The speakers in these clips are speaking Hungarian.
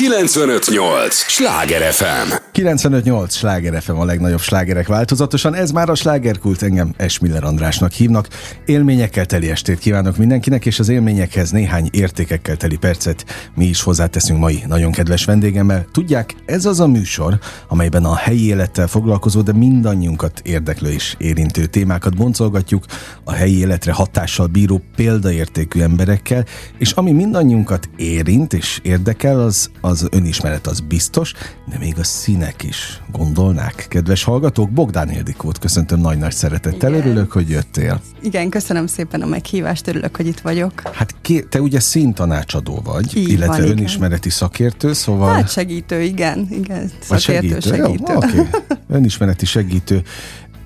958! Sláger FM! 958! Sláger FM a legnagyobb slágerek változatosan. Ez már a slágerkult, engem Esmiller Andrásnak hívnak. Élményekkel teli estét kívánok mindenkinek, és az élményekhez néhány értékekkel teli percet mi is hozzáteszünk mai nagyon kedves vendégemmel. Tudják, ez az a műsor, amelyben a helyi élettel foglalkozó, de mindannyiunkat érdeklő és érintő témákat boncolgatjuk, a helyi életre hatással bíró példaértékű emberekkel, és ami mindannyiunkat érint és érdekel, az, az önismeret az biztos, de még a színek is gondolnák. Kedves hallgatók, Bogdán Ildikót köszöntöm nagy-nagy szeretettel, Igen. örülök, hogy jöttél. Igen, köszönöm szépen a meghívást, örülök, hogy itt vagyok. Hát ké, te ugye színtanácsadó vagy, Így illetve van, önismereti igen. szakértő, szóval... Hát segítő, igen, igen, szakértő, segítő. segítő. Jó, okay. Önismereti segítő,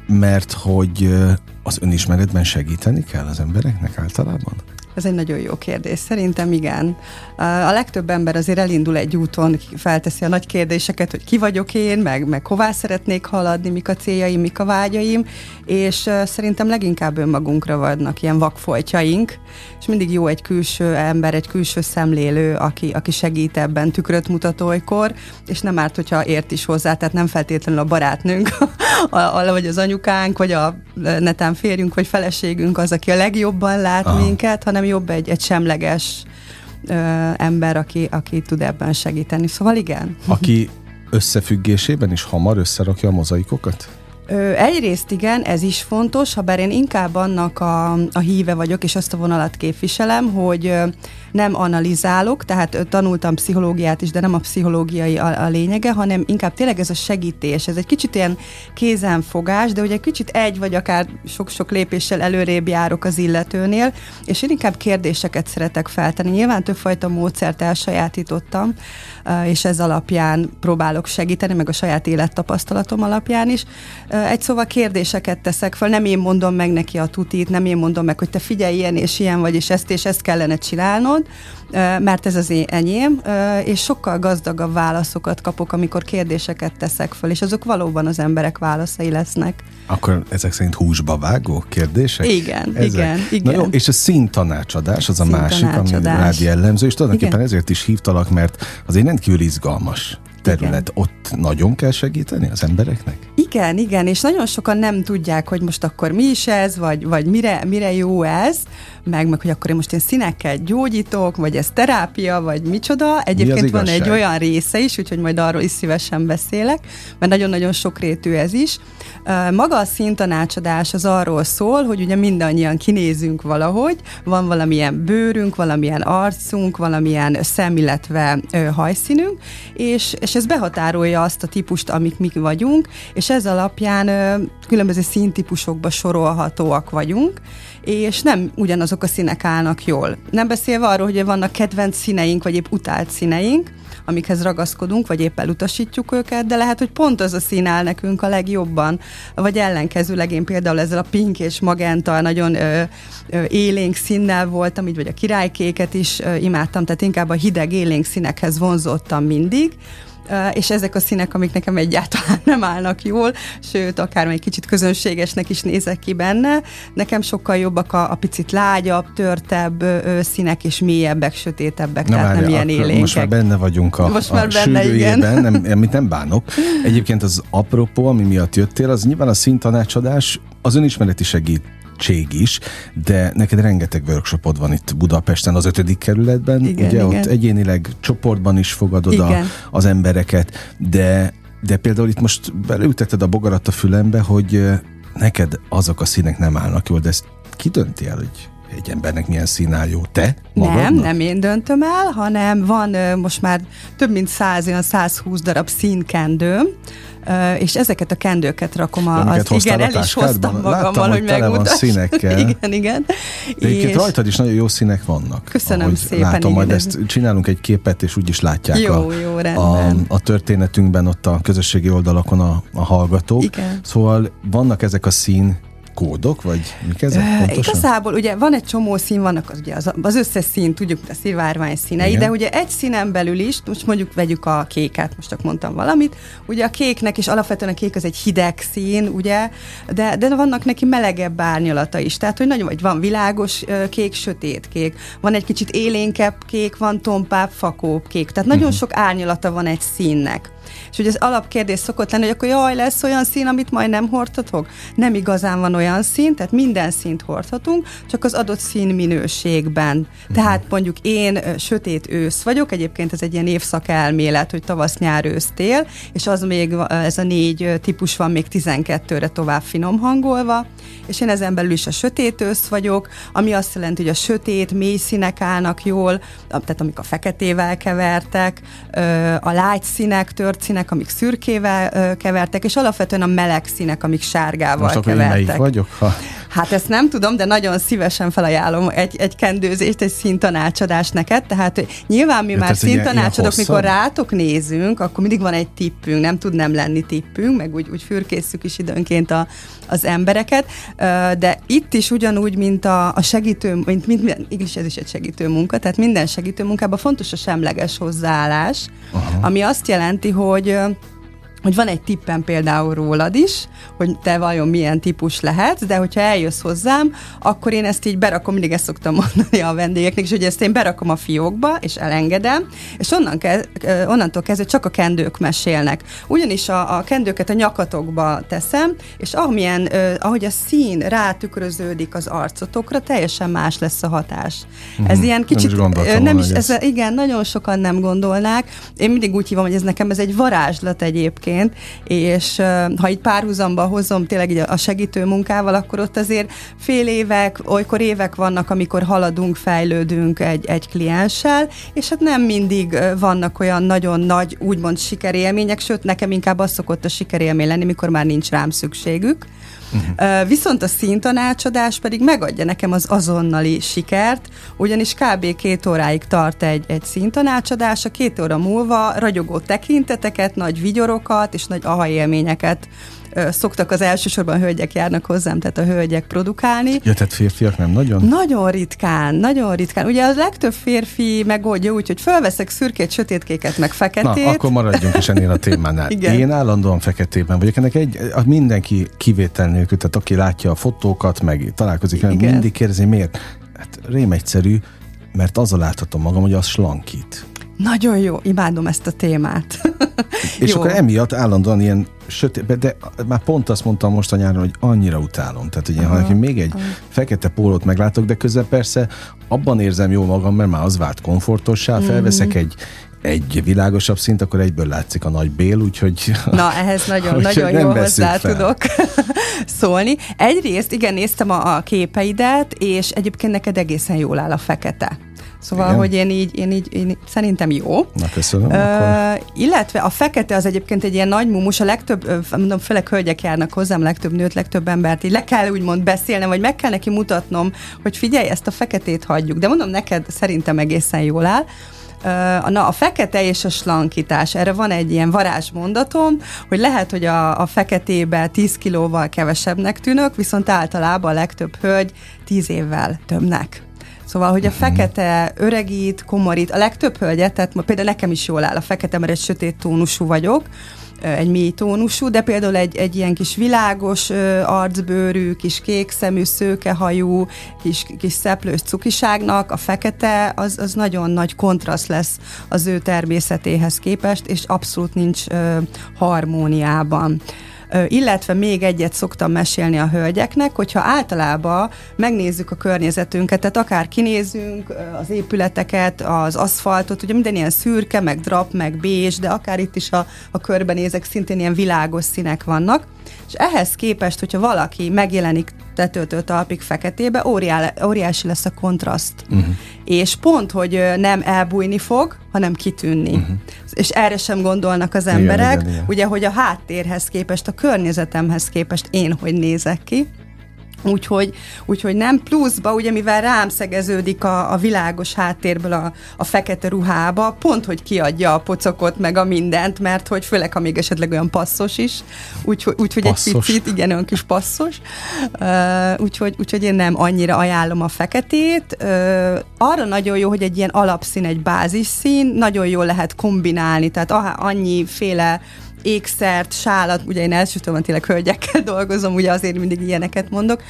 mert hogy az önismeretben segíteni kell az embereknek általában? Ez egy nagyon jó kérdés. Szerintem igen. A legtöbb ember azért elindul egy úton, felteszi a nagy kérdéseket, hogy ki vagyok én, meg, meg hová szeretnék haladni, mik a céljaim, mik a vágyaim, és szerintem leginkább önmagunkra vannak ilyen vakfoltjaink, és mindig jó egy külső ember, egy külső szemlélő, aki, aki segít ebben tükröt mutató olykor, és nem árt, hogyha ért is hozzá, tehát nem feltétlenül a barátnőnk, a, a, vagy az anyukánk, vagy a netán férjünk, vagy feleségünk az, aki a legjobban lát Aha. minket, hanem jobb egy, egy semleges ö, ember, aki, aki tud ebben segíteni. Szóval igen. Aki összefüggésében is hamar összerakja a mozaikokat? Ö, egyrészt igen, ez is fontos, ha bár én inkább annak a, a híve vagyok, és azt a vonalat képviselem, hogy ö, nem analizálok, tehát ö, tanultam pszichológiát is, de nem a pszichológiai a, a lényege, hanem inkább tényleg ez a segítés. Ez egy kicsit ilyen kézenfogás, de ugye kicsit egy vagy akár sok-sok lépéssel előrébb járok az illetőnél, és én inkább kérdéseket szeretek feltenni. Nyilván többfajta módszert elsajátítottam, és ez alapján próbálok segíteni, meg a saját élettapasztalatom alapján is egy szóval kérdéseket teszek fel, nem én mondom meg neki a tutit, nem én mondom meg, hogy te figyelj, ilyen és ilyen vagy, és ezt és ezt kellene csinálnod, mert ez az én enyém, és sokkal gazdagabb válaszokat kapok, amikor kérdéseket teszek fel, és azok valóban az emberek válaszai lesznek. Akkor ezek szerint húsba vágó kérdések? Igen, ezek? igen, igen. Na jó, és a színtanácsadás az a másik, ami rád jellemző, és tulajdonképpen igen. ezért is hívtalak, mert az egy rendkívül izgalmas terület, igen. ott nagyon kell segíteni az embereknek? Igen, igen, és nagyon sokan nem tudják, hogy most akkor mi is ez, vagy, vagy mire, mire jó ez, meg, meg hogy akkor én most én színekkel gyógyítok, vagy ez terápia, vagy micsoda. Egyébként van egy olyan része is, úgyhogy majd arról is szívesen beszélek, mert nagyon-nagyon sokrétű ez is. Maga a színtanácsadás az arról szól, hogy ugye mindannyian kinézünk valahogy, van valamilyen bőrünk, valamilyen arcunk, valamilyen szem, illetve hajszínünk, és, és ez behatárolja azt a típust, amik mi vagyunk, és ez alapján különböző színtípusokba sorolhatóak vagyunk, és nem ugyanazok a színek állnak jól. Nem beszélve arról, hogy vannak kedvenc színeink, vagy épp utált színeink, amikhez ragaszkodunk, vagy épp elutasítjuk őket, de lehet, hogy pont az a szín áll nekünk a legjobban, vagy ellenkezőleg én például ezzel a pink és magenta nagyon ö, ö, élénk színnel voltam, így vagy a királykéket is ö, imádtam, tehát inkább a hideg élénk színekhez vonzottam mindig, és ezek a színek, amik nekem egyáltalán nem állnak jól, sőt, akár egy kicsit közönségesnek is nézek ki benne, nekem sokkal jobbak a, a picit lágyabb, törtebb színek, és mélyebbek, sötétebbek, Na, tehát várja, nem ilyen élénkek. Most már benne vagyunk a, most már a benne, igen. nem, amit nem bánok. Egyébként az apropó, ami miatt jöttél, az nyilván a színtanácsadás, az önismereti segít segítség is, de neked rengeteg workshopod van itt Budapesten, az ötödik kerületben, igen, ugye igen. ott egyénileg csoportban is fogadod igen. a, az embereket, de, de például itt most beleütetted a bogarat a fülembe, hogy neked azok a színek nem állnak jól, de ezt ki dönti el, hogy egy embernek milyen szín áll jó? Te? Magadnak? Nem, nem én döntöm el, hanem van most már több mint 100, olyan 120 darab színkendőm, és ezeket a kendőket rakom a, az, igen, el is hoztam magammal, hogy, hogy megmutassam. színekkel. igen, igen. De egyébként rajtad is nagyon jó színek vannak. Köszönöm szépen. Látom, igen, majd ezt csinálunk egy képet, és úgy is látják jó, a, jó, a, a történetünkben ott a közösségi oldalakon a, a hallgatók. Igen. Szóval vannak ezek a szín kódok, vagy mik ezek pontosan? Igazából ugye van egy csomó szín, vannak az, ugye az, az összes szín, tudjuk, a szivárvány színei, Igen. de ugye egy színen belül is, most mondjuk vegyük a kéket, most csak mondtam valamit, ugye a kéknek is alapvetően a kék az egy hideg szín, ugye, de, de vannak neki melegebb árnyalata is, tehát hogy nagyon, vagy van világos kék, sötét kék, van egy kicsit élénkebb kék, van tompább, fakóbb kék, tehát nagyon uh-huh. sok árnyalata van egy színnek. És ugye az alapkérdés szokott lenni, hogy akkor jaj, lesz olyan szín, amit majd nem hordhatok? Nem igazán van olyan szín, tehát minden színt hordhatunk, csak az adott szín minőségben. Tehát mondjuk én sötét ősz vagyok, egyébként ez egy ilyen évszak elmélet, hogy tavasz, nyár, ősz, tél, és az még, ez a négy típus van még 12-re tovább finom hangolva, és én ezen belül is a sötét ősz vagyok, ami azt jelenti, hogy a sötét, mély színek állnak jól, tehát amik a feketével kevertek, a lágy színek, tört színek, amik szürkével kevertek, és alapvetően a meleg színek, amik sárgával Most kevertek. Most vagyok? Ha... Hát ezt nem tudom, de nagyon szívesen felajánlom egy, egy kendőzést, egy szintanácsadást neked, tehát nyilván mi ja, már szintanácsadok, mikor rátok nézünk, akkor mindig van egy tippünk, nem tud nem lenni tippünk, meg úgy, úgy fürkészük is időnként a, az embereket, de itt is ugyanúgy, mint a, a segítő, mint, mint, igaz, ez is egy segítő munka, tehát minden segítő munkában fontos a semleges hozzáállás, Aha. ami azt jelenti, hogy hogy van egy tippem például rólad is, hogy te vajon milyen típus lehetsz, de hogyha eljössz hozzám, akkor én ezt így berakom, mindig ezt szoktam mondani a vendégeknek, és hogy ezt én berakom a fiókba, és elengedem, és onnan ke- onnantól kezdve csak a kendők mesélnek. Ugyanis a, a kendőket a nyakatokba teszem, és amilyen, ahogy a szín rátükröződik az arcotokra, teljesen más lesz a hatás. Uh-huh. Ez ilyen kicsit... Nem is, nem is ez, igen, nagyon sokan nem gondolnák. Én mindig úgy hívom, hogy ez nekem ez egy varázslat egyébként, egyébként, és ha így párhuzamba hozom tényleg így a segítő munkával, akkor ott azért fél évek, olykor évek vannak, amikor haladunk, fejlődünk egy, egy klienssel, és hát nem mindig vannak olyan nagyon nagy, úgymond sikerélmények, sőt, nekem inkább az szokott a sikerélmény lenni, mikor már nincs rám szükségük. Uh-huh. Viszont a színtanácsadás pedig megadja nekem az azonnali sikert, ugyanis kb. két óráig tart egy, egy színtanácsadás, a két óra múlva ragyogó tekinteteket, nagy vigyorokat és nagy aha élményeket szoktak az elsősorban hölgyek járnak hozzám, tehát a hölgyek produkálni. Ja, tehát férfiak nem nagyon? Nagyon ritkán, nagyon ritkán. Ugye az legtöbb férfi megoldja úgy, hogy fölveszek szürkét, sötétkéket, meg feketét. Na, akkor maradjunk is ennél a témánál. Igen. Én állandóan feketében vagyok. Ennek egy, mindenki kivétel nélkül, tehát aki látja a fotókat, meg találkozik, meg mindig kérdezi, miért? Hát rém egyszerű, mert azzal láthatom magam, hogy az slankít. Nagyon jó, imádom ezt a témát. És jó. akkor emiatt állandóan ilyen sötét, de már pont azt mondtam most a nyáron, hogy annyira utálom. Tehát, hogy ha nekem még egy Aha. fekete pólót meglátok, de közben persze abban érzem jó magam, mert már az vált komfortossá, mm-hmm. felveszek egy, egy világosabb szint, akkor egyből látszik a nagy bél, úgyhogy... Na, ehhez nagyon, nagyon jól hozzá fel. tudok szólni. Egyrészt, igen, néztem a, a képeidet, és egyébként neked egészen jól áll a fekete. Szóval, Igen. hogy én így, én így én szerintem jó. Na, köszönöm. Ö, akkor. Illetve a fekete az egyébként egy ilyen nagy mumus, a legtöbb, mondom, főleg hölgyek járnak hozzám, legtöbb nőt, legtöbb embert, így le kell úgymond beszélnem, vagy meg kell neki mutatnom, hogy figyelj, ezt a feketét hagyjuk. De mondom, neked szerintem egészen jól áll. Na, a fekete és a slankítás. Erre van egy ilyen varázsmondatom, hogy lehet, hogy a, a feketébe 10 kilóval kevesebbnek tűnök, viszont általában a legtöbb hölgy 10 évvel többnek. Szóval, hogy a mhm. fekete öregít, komorít, a legtöbb hölgyet, tehát például nekem is jól áll a fekete, mert egy sötét tónusú vagyok, egy mély tónusú, de például egy, egy ilyen kis világos arcbőrű, kis kékszemű, szőkehajú, kis, kis szeplős cukiságnak a fekete, az, az nagyon nagy kontraszt lesz az ő természetéhez képest, és abszolút nincs ö, harmóniában illetve még egyet szoktam mesélni a hölgyeknek, hogyha általában megnézzük a környezetünket, tehát akár kinézünk az épületeket, az aszfaltot, ugye minden ilyen szürke, meg drap, meg bézs, de akár itt is a, a körbenézek, szintén ilyen világos színek vannak, és ehhez képest, hogyha valaki megjelenik tetőtől talpig feketébe, óriási lesz a kontraszt. Uh-huh. És pont, hogy nem elbújni fog, hanem kitűnni. Uh-huh. És erre sem gondolnak az emberek, igen, igen, igen. ugye, hogy a háttérhez képest, a környezetemhez képest én hogy nézek ki, Úgyhogy, úgyhogy nem. Pluszba, ugye mivel rám szegeződik a, a világos háttérből a, a fekete ruhába, pont, hogy kiadja a pocokot, meg a mindent, mert hogy főleg, ha még esetleg olyan passzos is, úgyhogy úgy, egy picit, igen, olyan kis passzos, uh, úgyhogy, úgyhogy én nem annyira ajánlom a feketét. Uh, arra nagyon jó, hogy egy ilyen alapszín, egy bázisszín, nagyon jól lehet kombinálni, tehát annyi féle ékszert, sálat, ugye én elsősorban tényleg hölgyekkel dolgozom, ugye azért mindig ilyeneket mondok,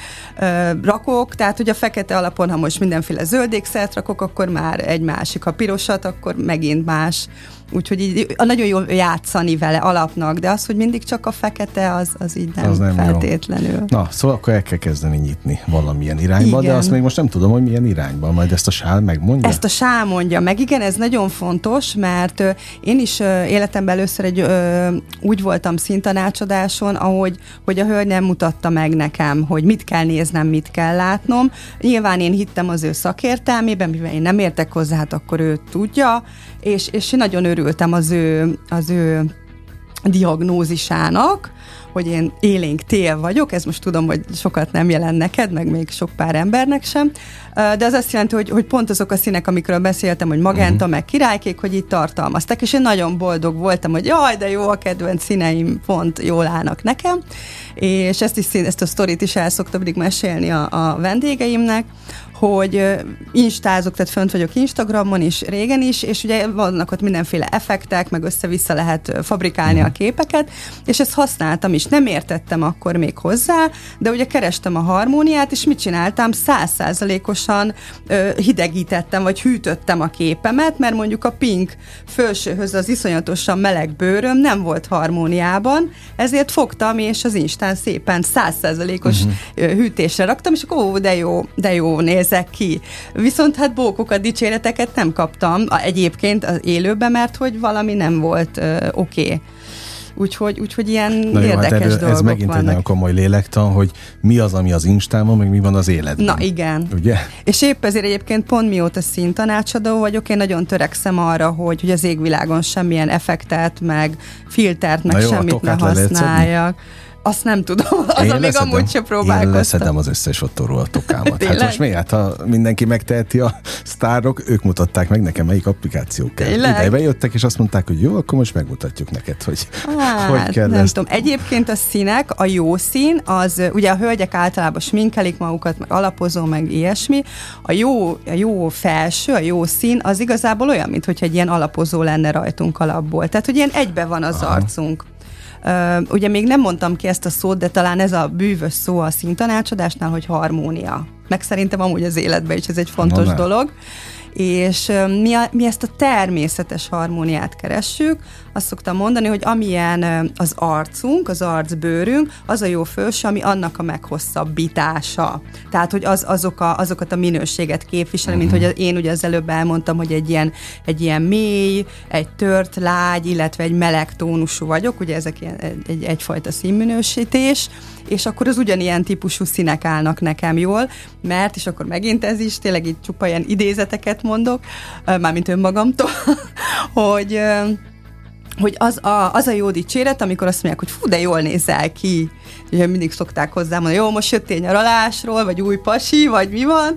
rakok, tehát hogy a fekete alapon, ha most mindenféle zöld ékszert rakok, akkor már egy másik, ha pirosat, akkor megint más. Úgyhogy így nagyon jól játszani vele alapnak, de az, hogy mindig csak a fekete, az, az így nem, az nem feltétlenül. Jó. Na, szóval akkor el kell kezdeni nyitni valamilyen irányba, igen. de azt még most nem tudom, hogy milyen irányba, majd ezt a sál megmondja. Ezt a sál mondja meg, igen, ez nagyon fontos, mert én is életemben először egy úgy voltam szintanácsadáson, ahogy hogy a hölgy nem mutatta meg nekem, hogy mit kell néznem, mit kell látnom. Nyilván én hittem az ő szakértelmében, mivel én nem értek hozzá, hát akkor ő tudja, és, és nagyon örültem az ő, az ő diagnózisának, hogy én élénk tél vagyok, ez most tudom, hogy sokat nem jelent neked, meg még sok pár embernek sem, de az azt jelenti, hogy, hogy pont azok a színek, amikről beszéltem, hogy magenta, uh-huh. meg királykék, hogy itt tartalmaztak, és én nagyon boldog voltam, hogy jaj, de jó a kedvenc színeim, pont jól állnak nekem, és ezt is ezt a sztorit is el szoktam mindig mesélni a, a vendégeimnek, hogy instázok, tehát fönt vagyok Instagramon is, régen is, és ugye vannak ott mindenféle effektek, meg össze-vissza lehet fabrikálni a képeket, és ezt használtam is. Nem értettem akkor még hozzá, de ugye kerestem a harmóniát, és mit csináltam? Százszázalékosan hidegítettem, vagy hűtöttem a képemet, mert mondjuk a pink felsőhöz az iszonyatosan meleg bőröm nem volt harmóniában, ezért fogtam, és az Instán szépen százszázalékos uh-huh. hűtésre raktam, és akkor ó, de jó, de jó néz nézek ki. Viszont hát bókokat, dicséreteket nem kaptam egyébként az élőben, mert hogy valami nem volt uh, oké. Okay. Úgyhogy, úgyhogy ilyen Na jó, érdekes hát erről, dolgok Ez megint vannak. egy nagyon komoly lélektan, hogy mi az, ami az Instában, meg mi van az életben. Na igen. Ugye? És épp ezért egyébként pont mióta színtanácsadó vagyok, én nagyon törekszem arra, hogy, hogy az égvilágon semmilyen effektet, meg filtert, meg jó, semmit ne használjak. Azt nem tudom, az én még amúgy sem próbálkoztam. Én leszedem az összes ottóról a tokámat. hát most mi? Hát ha mindenki megteheti a sztárok, ők mutatták meg nekem, melyik applikációk kell. Ide bejöttek, és azt mondták, hogy jó, akkor most megmutatjuk neked, hogy hát, hogy kell nem ezt. tudom. Egyébként a színek, a jó szín, az ugye a hölgyek általában sminkelik magukat, meg alapozó, meg ilyesmi. A jó, a jó felső, a jó szín, az igazából olyan, mintha egy ilyen alapozó lenne rajtunk alapból. Tehát, hogy ilyen egybe van az Aha. arcunk. Ugye még nem mondtam ki ezt a szót, de talán ez a bűvös szó a színtanácsadásnál, hogy harmónia. Meg szerintem amúgy az életben is ez egy fontos Na, dolog. És mi, a, mi ezt a természetes harmóniát keressük, azt szoktam mondani, hogy amilyen az arcunk, az arcbőrünk, az a jó fős, ami annak a meghosszabbítása. Tehát, hogy az, azok a, azokat a minőséget képviseli, mint mhm. hogy én ugye az előbb elmondtam, hogy egy ilyen, egy ilyen mély, egy tört lágy, illetve egy meleg tónusú vagyok, ugye ezek ilyen, egy, egyfajta színminősítés, és akkor az ugyanilyen típusú színek állnak nekem jól, mert, és akkor megint ez is, tényleg itt csupa ilyen idézeteket mondok, mármint önmagamtól, hogy hogy az a, az a jó dicséret, amikor azt mondják, hogy fú, de jól nézel ki. Ugye mindig szokták hozzá mondani, jó, most jöttél nyaralásról, vagy új pasi, vagy mi van.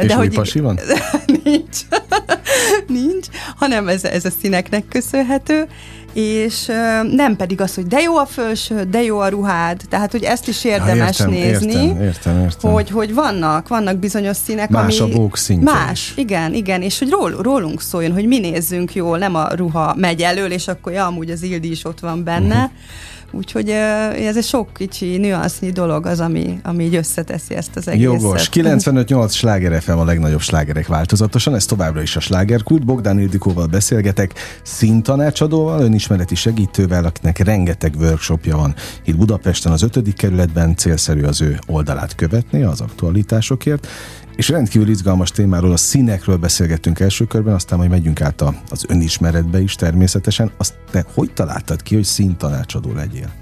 És de új hogy pasi van? nincs. nincs, hanem ez, ez a színeknek köszönhető és nem pedig az, hogy de jó a felső, de jó a ruhád, tehát hogy ezt is érdemes ja, értem, nézni, értem, értem, értem. Hogy, hogy vannak, vannak bizonyos színek, más ami... a bók Más, is. igen, igen, és hogy ról, rólunk szóljon, hogy mi nézzünk jól, nem a ruha megy elől, és akkor ja, amúgy az Ildi is ott van benne, uh-huh Úgyhogy ez egy sok kicsi nüansznyi dolog az, ami, ami így összeteszi ezt az egészet. Jogos. 95-8 sláger FM a legnagyobb slágerek változatosan, ez továbbra is a slágerkult. Bogdán Ildikóval beszélgetek, színtanácsadóval, önismereti segítővel, akinek rengeteg workshopja van. Itt Budapesten az 5. kerületben célszerű az ő oldalát követni az aktualitásokért, és rendkívül izgalmas témáról, a színekről beszélgettünk első körben, aztán majd megyünk át az önismeretbe is természetesen. Azt te hogy találtad ki, hogy színtanácsadó legyél?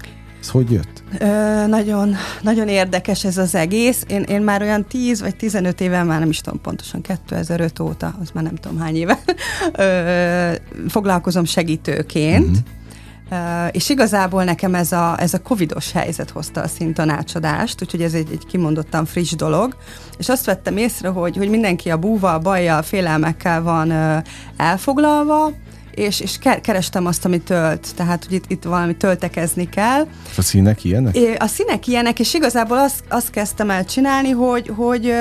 Ez hogy jött? Ö, nagyon, nagyon érdekes ez az egész. Én, én már olyan 10 vagy 15 éve, már nem is tudom pontosan, 2005 óta, az már nem tudom hány éve, ö, foglalkozom segítőként. Uh-huh és igazából nekem ez a, ez a covidos helyzet hozta a szintanácsadást, úgyhogy ez egy, egy kimondottan friss dolog, és azt vettem észre, hogy, hogy mindenki a búval, bajjal, félelmekkel van elfoglalva, és, és kerestem azt, ami tölt, tehát hogy itt, itt valami töltekezni kell. A színek ilyenek? É, a színek ilyenek, és igazából azt, azt kezdtem el csinálni, hogy, hogy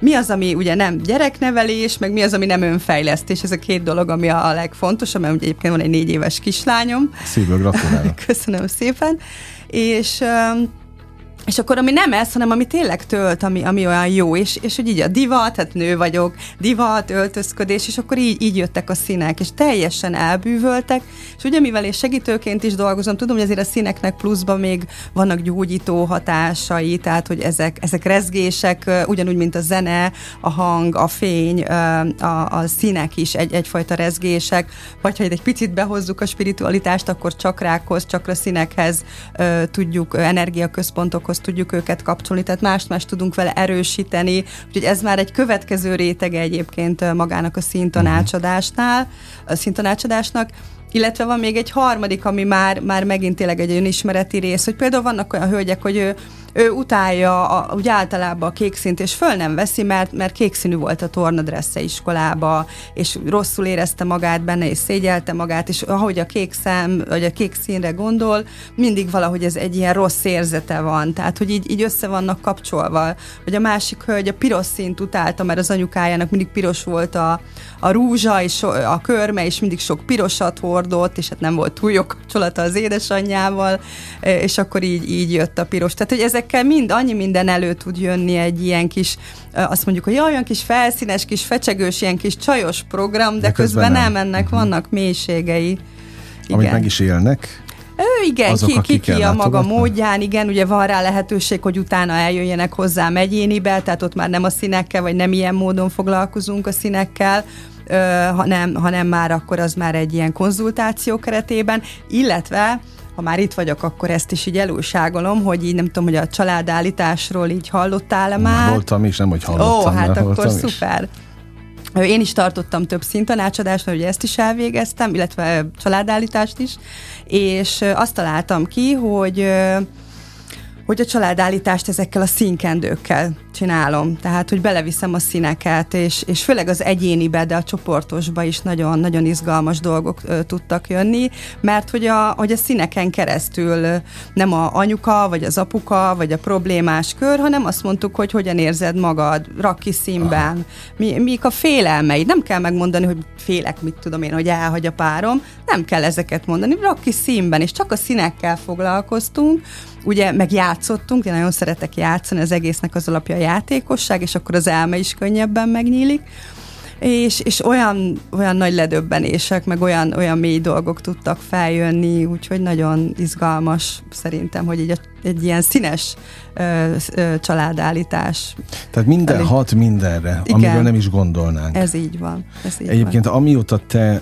mi az, ami ugye nem gyereknevelés, meg mi az, ami nem önfejlesztés. Ez a két dolog, ami a legfontosabb, mert ugye egyébként van egy négy éves kislányom. Szívből gratulálok. Köszönöm szépen. És és akkor ami nem ez, hanem ami tényleg tölt, ami, ami olyan jó, és, és hogy így a divat, hát nő vagyok, divat, öltözködés, és akkor így, így jöttek a színek, és teljesen elbűvöltek, és ugye mivel én segítőként is dolgozom, tudom, hogy azért a színeknek pluszban még vannak gyógyító hatásai, tehát hogy ezek, ezek rezgések, ugyanúgy, mint a zene, a hang, a fény, a, a színek is egy, egyfajta rezgések, vagy ha egy picit behozzuk a spiritualitást, akkor csakrákhoz, csakra színekhez tudjuk energiaközpontokhoz tudjuk őket kapcsolni, tehát mást-mást tudunk vele erősíteni, úgyhogy ez már egy következő rétege egyébként magának a szintanácsadásnál, a szintanácsadásnak, illetve van még egy harmadik, ami már, már megint tényleg egy önismereti rész, hogy például vannak olyan hölgyek, hogy ő ő utálja a, úgy általában a kék színt, és föl nem veszi, mert, mert kék színű volt a tornadressze iskolába, és rosszul érezte magát benne, és szégyelte magát, és ahogy a kék szem, vagy a kék színre gondol, mindig valahogy ez egy ilyen rossz érzete van, tehát hogy így, így össze vannak kapcsolva. Vagy a másik hölgy a piros színt utálta, mert az anyukájának mindig piros volt a, a rúzsa, és a körme, és mindig sok pirosat hordott, és hát nem volt túl jó kapcsolata az édesanyjával, és akkor így, így jött a piros. Tehát, hogy ezek ezekkel mind annyi minden elő tud jönni egy ilyen kis, azt mondjuk, hogy olyan kis felszínes, kis fecsegős, ilyen kis csajos program, de, de közben, közben nem, ennek uh-huh. vannak mélységei. Igen. Amit meg is élnek. Ő igen, Azok, ki, ki, ki a maga módján, igen, ugye van rá lehetőség, hogy utána eljöjjenek hozzám egyénibe, tehát ott már nem a színekkel, vagy nem ilyen módon foglalkozunk a színekkel, ö, hanem, hanem már akkor az már egy ilyen konzultáció keretében, illetve ha már itt vagyok, akkor ezt is így elújságolom, hogy így nem tudom, hogy a családállításról így hallottál-e már? Hallottam is, nem, hogy hallottam. Ó, hát akkor szuper. Én is tartottam több szintanácsadást, hogy ezt is elvégeztem, illetve családállítást is, és azt találtam ki, hogy hogy a családállítást ezekkel a színkendőkkel csinálom. Tehát, hogy beleviszem a színeket, és, és főleg az egyénibe, de a csoportosba is nagyon, nagyon izgalmas dolgok ö, tudtak jönni, mert hogy a, hogy a színeken keresztül nem a anyuka, vagy az apuka, vagy a problémás kör, hanem azt mondtuk, hogy hogyan érzed magad, rak ki színben, mi, mik a félelmeid. Nem kell megmondani, hogy félek, mit tudom én, hogy elhagy a párom, nem kell ezeket mondani, rak ki színben, és csak a színekkel foglalkoztunk, ugye meg játszottunk, én nagyon szeretek játszani, az egésznek az alapja játékosság, és akkor az elme is könnyebben megnyílik és, és olyan, olyan nagy ledöbbenések, meg olyan, olyan mély dolgok tudtak feljönni, úgyhogy nagyon izgalmas szerintem, hogy egy, egy ilyen színes ö, ö, családállítás. Tehát minden elég... hat mindenre, Igen, amiről nem is gondolnánk. Ez így van. Ez így Egyébként van. amióta te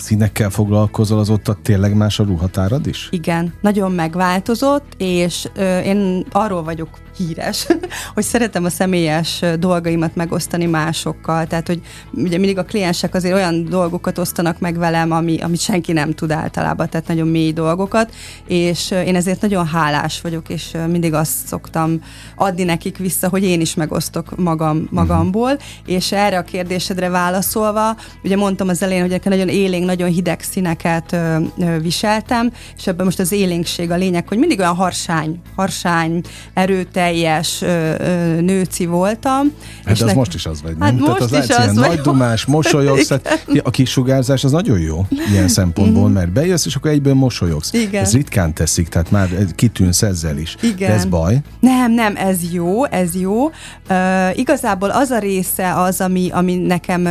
színekkel foglalkozol, az ott tényleg más a ruhatárad is? Igen, nagyon megváltozott, és ö, én arról vagyok híres, hogy szeretem a személyes dolgaimat megosztani másokkal, tehát hogy ugye mindig a kliensek azért olyan dolgokat osztanak meg velem, ami, amit senki nem tud általában, tehát nagyon mély dolgokat, és én ezért nagyon hálás vagyok, és mindig azt szoktam adni nekik vissza, hogy én is megosztok magam, magamból, uh-huh. és erre a kérdésedre válaszolva, ugye mondtam az elején, hogy nagyon élénk, nagyon hideg színeket ö, ö, viseltem, és ebben most az élénkség a lényeg, hogy mindig olyan harsány, harsány, erőteljes, teljes ö, ö, nőci voltam. Hát és az nek... most is az vagy, nem? Hát Tehát most az is az nagy dumás, mosolyogsz, tehát a kisugárzás az nagyon jó ilyen szempontból, mm. mert bejössz, és akkor egyből mosolyogsz. Igen. Ez ritkán teszik, tehát már kitűnsz ezzel is. Igen. De ez baj? Nem, nem, ez jó, ez jó. Uh, igazából az a része az, ami, ami nekem, uh,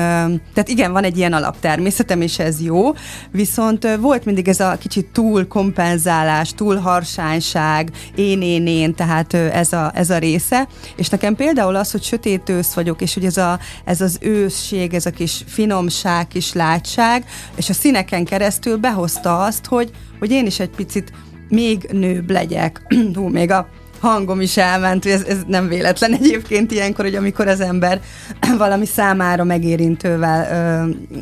tehát igen, van egy ilyen alaptermészetem, és ez jó, viszont uh, volt mindig ez a kicsit túl kompenzálás, túl harsányság, én, én, én, tehát ez a ez a része, és nekem például az, hogy sötét ősz vagyok, és hogy ez, a, ez az őszség, ez a kis finomság, kis látság, és a színeken keresztül behozta azt, hogy, hogy én is egy picit még nőbb legyek. Hú, még a hangom is elment, ez, ez nem véletlen egyébként ilyenkor, hogy amikor az ember valami számára megérintővel ö,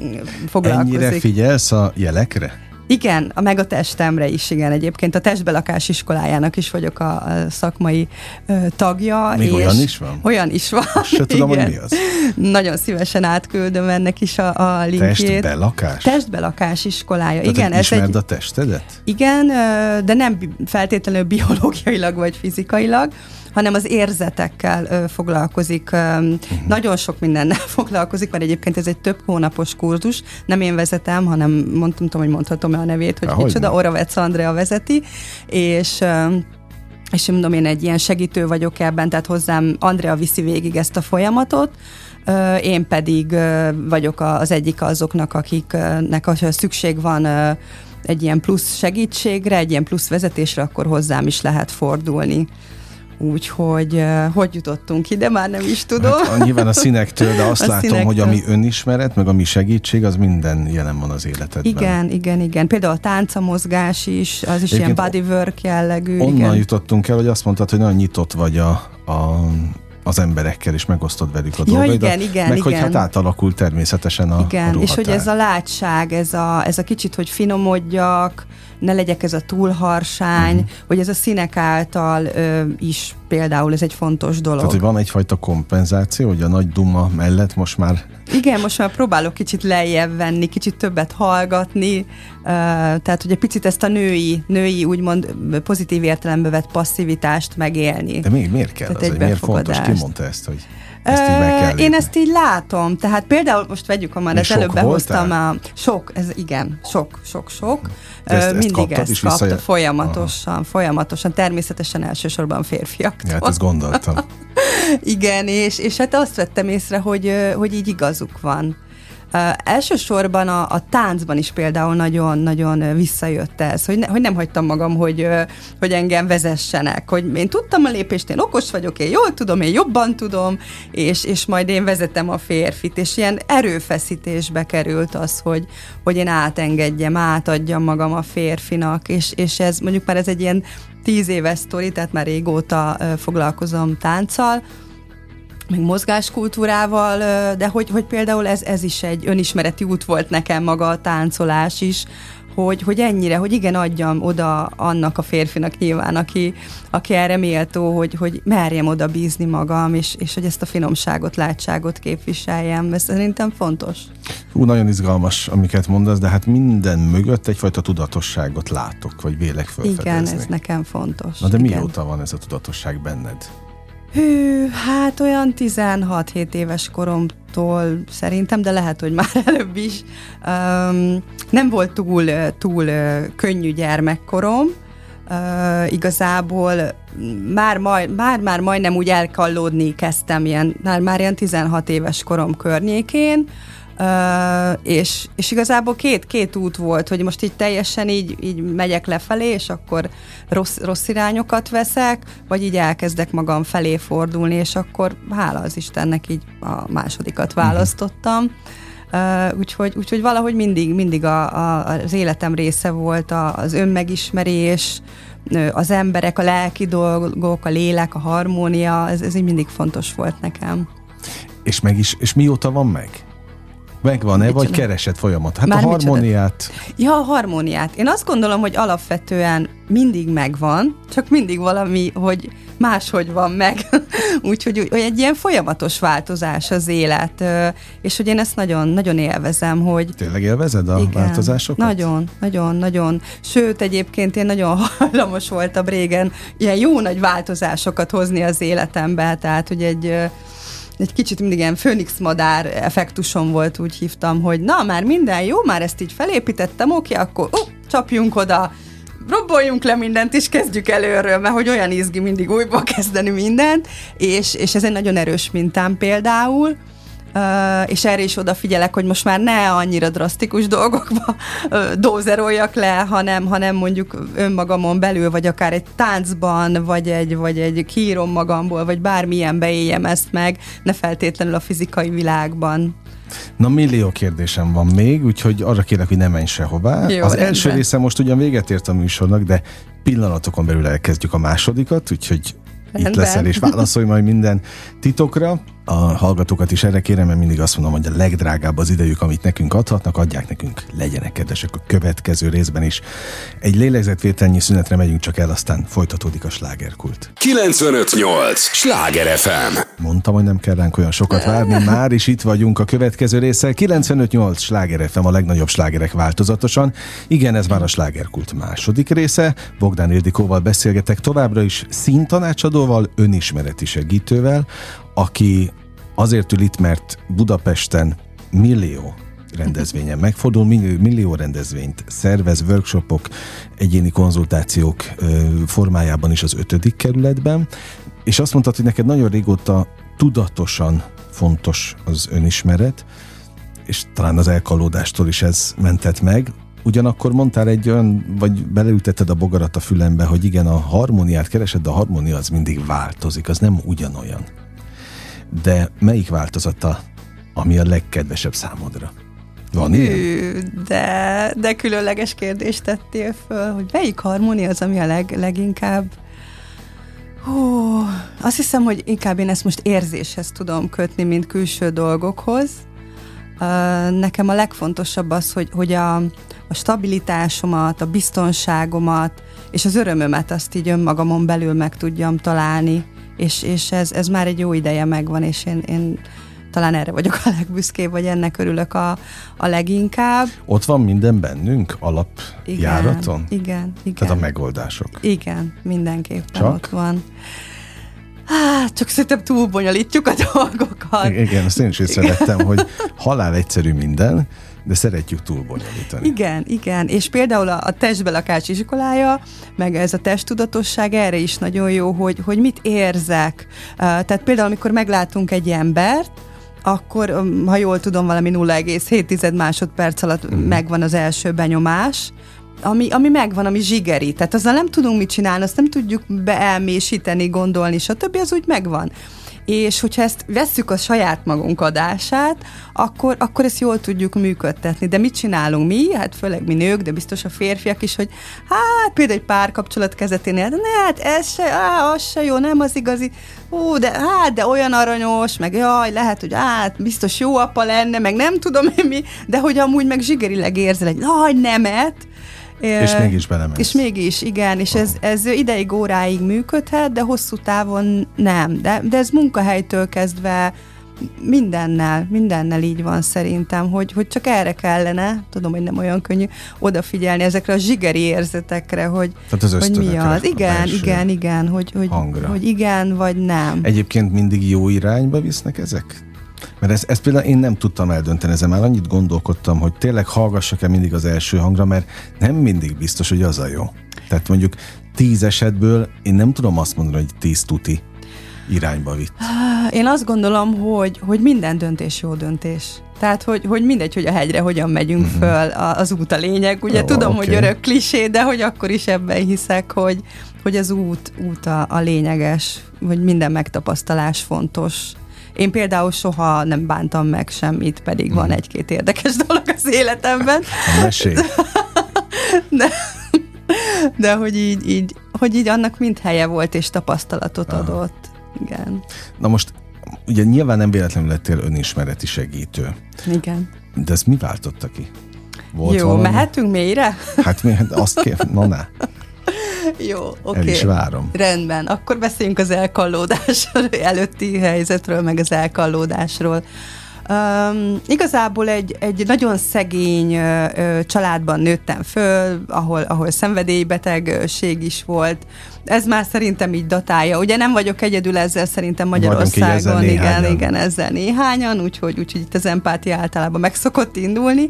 foglalkozik. Ennyire figyelsz a jelekre? Igen, a meg a testemre is, igen. Egyébként a testbelakás iskolájának is vagyok a, a szakmai ö, tagja. Még és olyan is van? Olyan is van. Se tudom, hogy mi az. Nagyon szívesen átküldöm ennek is a, a linkjét. Testbelakás? Testbelakás iskolája. Tehát igen, ez egy... a testedet? Igen, de nem feltétlenül biológiailag vagy fizikailag, hanem az érzetekkel ö, foglalkozik. Ö, uh-huh. Nagyon sok mindennel foglalkozik, mert egyébként ez egy több hónapos kurzus. Nem én vezetem, hanem mondtam, hogy mondhatom-e a nevét, hogy kicsoda, Oravec Andrea vezeti, és ö, és mondom, én egy ilyen segítő vagyok ebben, tehát hozzám Andrea viszi végig ezt a folyamatot, én pedig vagyok az egyik azoknak, akiknek szükség van egy ilyen plusz segítségre, egy ilyen plusz vezetésre, akkor hozzám is lehet fordulni. Úgyhogy hogy jutottunk ide, már nem is tudom. Hát, nyilván a színektől, de azt a látom, színektől. hogy ami önismeret, meg ami segítség, az minden jelen van az életedben. Igen, igen, igen. Például a tánca mozgás is, az is Egyébként ilyen bodywork jellegű. Onnan igen. jutottunk el, hogy azt mondtad, hogy nagyon nyitott vagy a, a az emberekkel, és megosztod velük a ja, dolgaidat. igen, igen, meg igen. hogy hát átalakult természetesen a Igen, a és hogy ez a látság, ez a, ez a kicsit, hogy finomodjak, ne legyek ez a túlharsány, uh-huh. hogy ez a színek által ö, is például ez egy fontos dolog. Tehát, hogy van egyfajta kompenzáció, hogy a nagy duma mellett most már... Igen, most már próbálok kicsit lejjebb venni, kicsit többet hallgatni, tehát, hogy egy picit ezt a női, női úgymond pozitív értelembe vett passzivitást megélni. De még miért kell tehát az, miért fontos? Ki mondta ezt, hogy ezt így meg kell Én ezt így látom. Tehát például most vegyük, ha már előbb behoztam a... Sok, ez igen, sok, sok, sok. ezt, Mindig ezt, ezt kapta, vissza... folyamatosan, Aha. folyamatosan, természetesen elsősorban férfiak. Ja, hát ezt gondoltam. igen, és, és hát azt vettem észre, hogy, hogy így igazuk van. Elsősorban a, a táncban is például nagyon-nagyon visszajött ez, hogy, ne, hogy nem hagytam magam, hogy, hogy engem vezessenek, hogy én tudtam a lépést, én okos vagyok, én jól tudom, én jobban tudom, és, és majd én vezetem a férfit, és ilyen erőfeszítésbe került az, hogy, hogy én átengedjem, átadjam magam a férfinak, és, és ez mondjuk már ez egy ilyen tíz éves sztori, tehát már régóta foglalkozom tánccal, meg mozgáskultúrával, de hogy, hogy például ez, ez is egy önismereti út volt nekem maga a táncolás is, hogy, hogy ennyire, hogy igen, adjam oda annak a férfinak nyilván, aki, aki erre méltó, hogy, hogy merjem oda bízni magam, és, és hogy ezt a finomságot, látságot képviseljem. Ez szerintem fontos. Ú, nagyon izgalmas, amiket mondasz, de hát minden mögött egyfajta tudatosságot látok, vagy vélek felfedezni. Igen, ez nekem fontos. Na de igen. mióta van ez a tudatosság benned? Hű, hát olyan 16-7 éves koromtól szerintem, de lehet, hogy már előbb is. Um, nem volt túl, túl könnyű gyermekkorom, Uh, igazából már, majd, már, már majdnem úgy elkallódni kezdtem, ilyen, már, már ilyen 16 éves korom környékén, Uh, és, és igazából két, két út volt, hogy most így teljesen így, így megyek lefelé, és akkor rossz, rossz irányokat veszek, vagy így elkezdek magam felé fordulni, és akkor hála az Istennek így a másodikat mhm. választottam. Uh, úgyhogy, úgyhogy valahogy mindig, mindig a, a, az életem része volt a, az önmegismerés, az emberek, a lelki dolgok, a lélek, a harmónia, ez, ez így mindig fontos volt nekem. És meg is, és mióta van meg? Megvan-e, vagy keresed folyamat? Hát Már a harmóniát. Micsoda? Ja, a harmóniát. Én azt gondolom, hogy alapvetően mindig megvan, csak mindig valami, hogy máshogy van meg. Úgyhogy hogy egy ilyen folyamatos változás az élet, és hogy én ezt nagyon, nagyon élvezem, hogy... Tényleg élvezed a igen, változásokat? Nagyon, nagyon, nagyon. Sőt, egyébként én nagyon hajlamos voltam régen ilyen jó nagy változásokat hozni az életembe, tehát hogy egy egy kicsit mindig ilyen főnix madár effektusom volt, úgy hívtam, hogy na, már minden jó, már ezt így felépítettem, oké, akkor uh, csapjunk oda, robboljunk le mindent, és kezdjük előről, mert hogy olyan izgi mindig újból kezdeni mindent, és, és ez egy nagyon erős mintám például, és erre is odafigyelek, hogy most már ne annyira drasztikus dolgokba dózeroljak le, hanem, hanem mondjuk önmagamon belül, vagy akár egy táncban, vagy egy, vagy egy kírom magamból, vagy bármilyen beéljem ezt meg, ne feltétlenül a fizikai világban. Na, millió kérdésem van még, úgyhogy arra kérlek, hogy ne menj sehová. Jó, az rendben. első része most ugyan véget ért a műsornak, de pillanatokon belül elkezdjük a másodikat, úgyhogy rendben. itt leszel és válaszolj majd minden titokra. A hallgatókat is erre kérem, mert mindig azt mondom, hogy a legdrágább az idejük, amit nekünk adhatnak, adják nekünk, legyenek kedvesek a következő részben is. Egy lélegzetvételnyi szünetre megyünk csak el, aztán folytatódik a slágerkult. 958! Sláger FM! Mondtam, hogy nem kell ránk olyan sokat várni, már is itt vagyunk a következő résszel. 958! Sláger FM a legnagyobb slágerek változatosan. Igen, ez már a slágerkult második része. Bogdán Ildikóval beszélgetek továbbra is színtanácsadóval, önismereti segítővel, aki azért ül itt, mert Budapesten millió rendezvényen megfordul, millió rendezvényt szervez, workshopok, egyéni konzultációk formájában is az ötödik kerületben, és azt mondtad, hogy neked nagyon régóta tudatosan fontos az önismeret, és talán az elkalódástól is ez mentett meg. Ugyanakkor mondtál egy olyan, vagy beleütetted a bogarat a fülembe, hogy igen, a harmóniát keresed, de a harmónia az mindig változik, az nem ugyanolyan de melyik változata, ami a legkedvesebb számodra? Van Hű, ilyen? De, de különleges kérdést tettél föl, hogy melyik harmónia az, ami a leg, leginkább Hú, azt hiszem, hogy inkább én ezt most érzéshez tudom kötni, mint külső dolgokhoz. Nekem a legfontosabb az, hogy, hogy a, a stabilitásomat, a biztonságomat és az örömömet azt így önmagamon belül meg tudjam találni és, és ez, ez már egy jó ideje megvan, és én, én talán erre vagyok a legbüszkébb, vagy ennek örülök a, a leginkább. Ott van minden bennünk alapjáraton? Igen, igen, igen. Tehát a megoldások? Igen, mindenképpen Csak? ott van. Hát, csak szerintem túl bonyolítjuk a dolgokat. Igen, azt én is észrevettem, hogy halál egyszerű minden, de szeretjük túlbonyolítani. Igen, igen, és például a, a testbelakács iskolája, meg ez a testtudatosság erre is nagyon jó, hogy, hogy mit érzek. Tehát például, amikor meglátunk egy embert, akkor, ha jól tudom, valami 0,7 másodperc alatt mm. megvan az első benyomás, ami, ami megvan, ami zsigeri. Tehát azzal nem tudunk mit csinálni, azt nem tudjuk beelmésíteni, gondolni, stb. az úgy megvan és hogyha ezt vesszük a saját magunk adását, akkor, akkor ezt jól tudjuk működtetni. De mit csinálunk mi? Hát főleg mi nők, de biztos a férfiak is, hogy hát például egy párkapcsolat kezeténél, de ne, hát ez se, á, az se jó, nem az igazi, ú, de hát, de olyan aranyos, meg jaj, lehet, hogy hát biztos jó apa lenne, meg nem tudom én mi, de hogy amúgy meg zsigerileg érzel egy nagy nemet, és mégis belemész. És mégis, igen, és ez, ez ideig óráig működhet, de hosszú távon nem. De, de ez munkahelytől kezdve mindennel, mindennel így van szerintem, hogy, hogy csak erre kellene, tudom, hogy nem olyan könnyű, odafigyelni ezekre a zsigeri érzetekre, hogy, Tehát az hogy mi az. Igen, igen, igen, hogy, hogy, hogy igen vagy nem. Egyébként mindig jó irányba visznek ezek? Mert ezt, ezt például én nem tudtam eldönteni, ezen már annyit gondolkodtam, hogy tényleg hallgassak-e mindig az első hangra, mert nem mindig biztos, hogy az a jó. Tehát mondjuk tíz esetből én nem tudom azt mondani, hogy tíz tuti irányba vitt. Én azt gondolom, hogy, hogy minden döntés jó döntés. Tehát, hogy, hogy mindegy, hogy a hegyre hogyan megyünk uh-huh. föl, az út a lényeg. Ugye oh, tudom, okay. hogy örök klisé, de hogy akkor is ebben hiszek, hogy, hogy az út, út a, a lényeges, hogy minden megtapasztalás fontos. Én például soha nem bántam meg semmit, pedig mm. van mhm. egy-két érdekes dolog az életemben. Mesélj! De, de hogy így, így, hogy így annak mind helye volt és tapasztalatot Aha. adott. Igen. Na most ugye nyilván nem véletlenül lettél önismereti segítő. Igen. De ezt mi váltotta ki? Volt Jó, valami? mehetünk mélyre? Hát mi, azt kér, na ne. Jó, oké. Okay. El is várom. Rendben, akkor beszéljünk az elkallódás előtti helyzetről, meg az elkallódásról. Um, igazából egy, egy nagyon szegény uh, családban nőttem föl, ahol, ahol szenvedélybetegség is volt. Ez már szerintem így datálja. Ugye nem vagyok egyedül ezzel szerintem Magyarországon. Ezzel igen, igen, ezzel néhányan, úgyhogy, úgyhogy itt az empátia általában meg szokott indulni.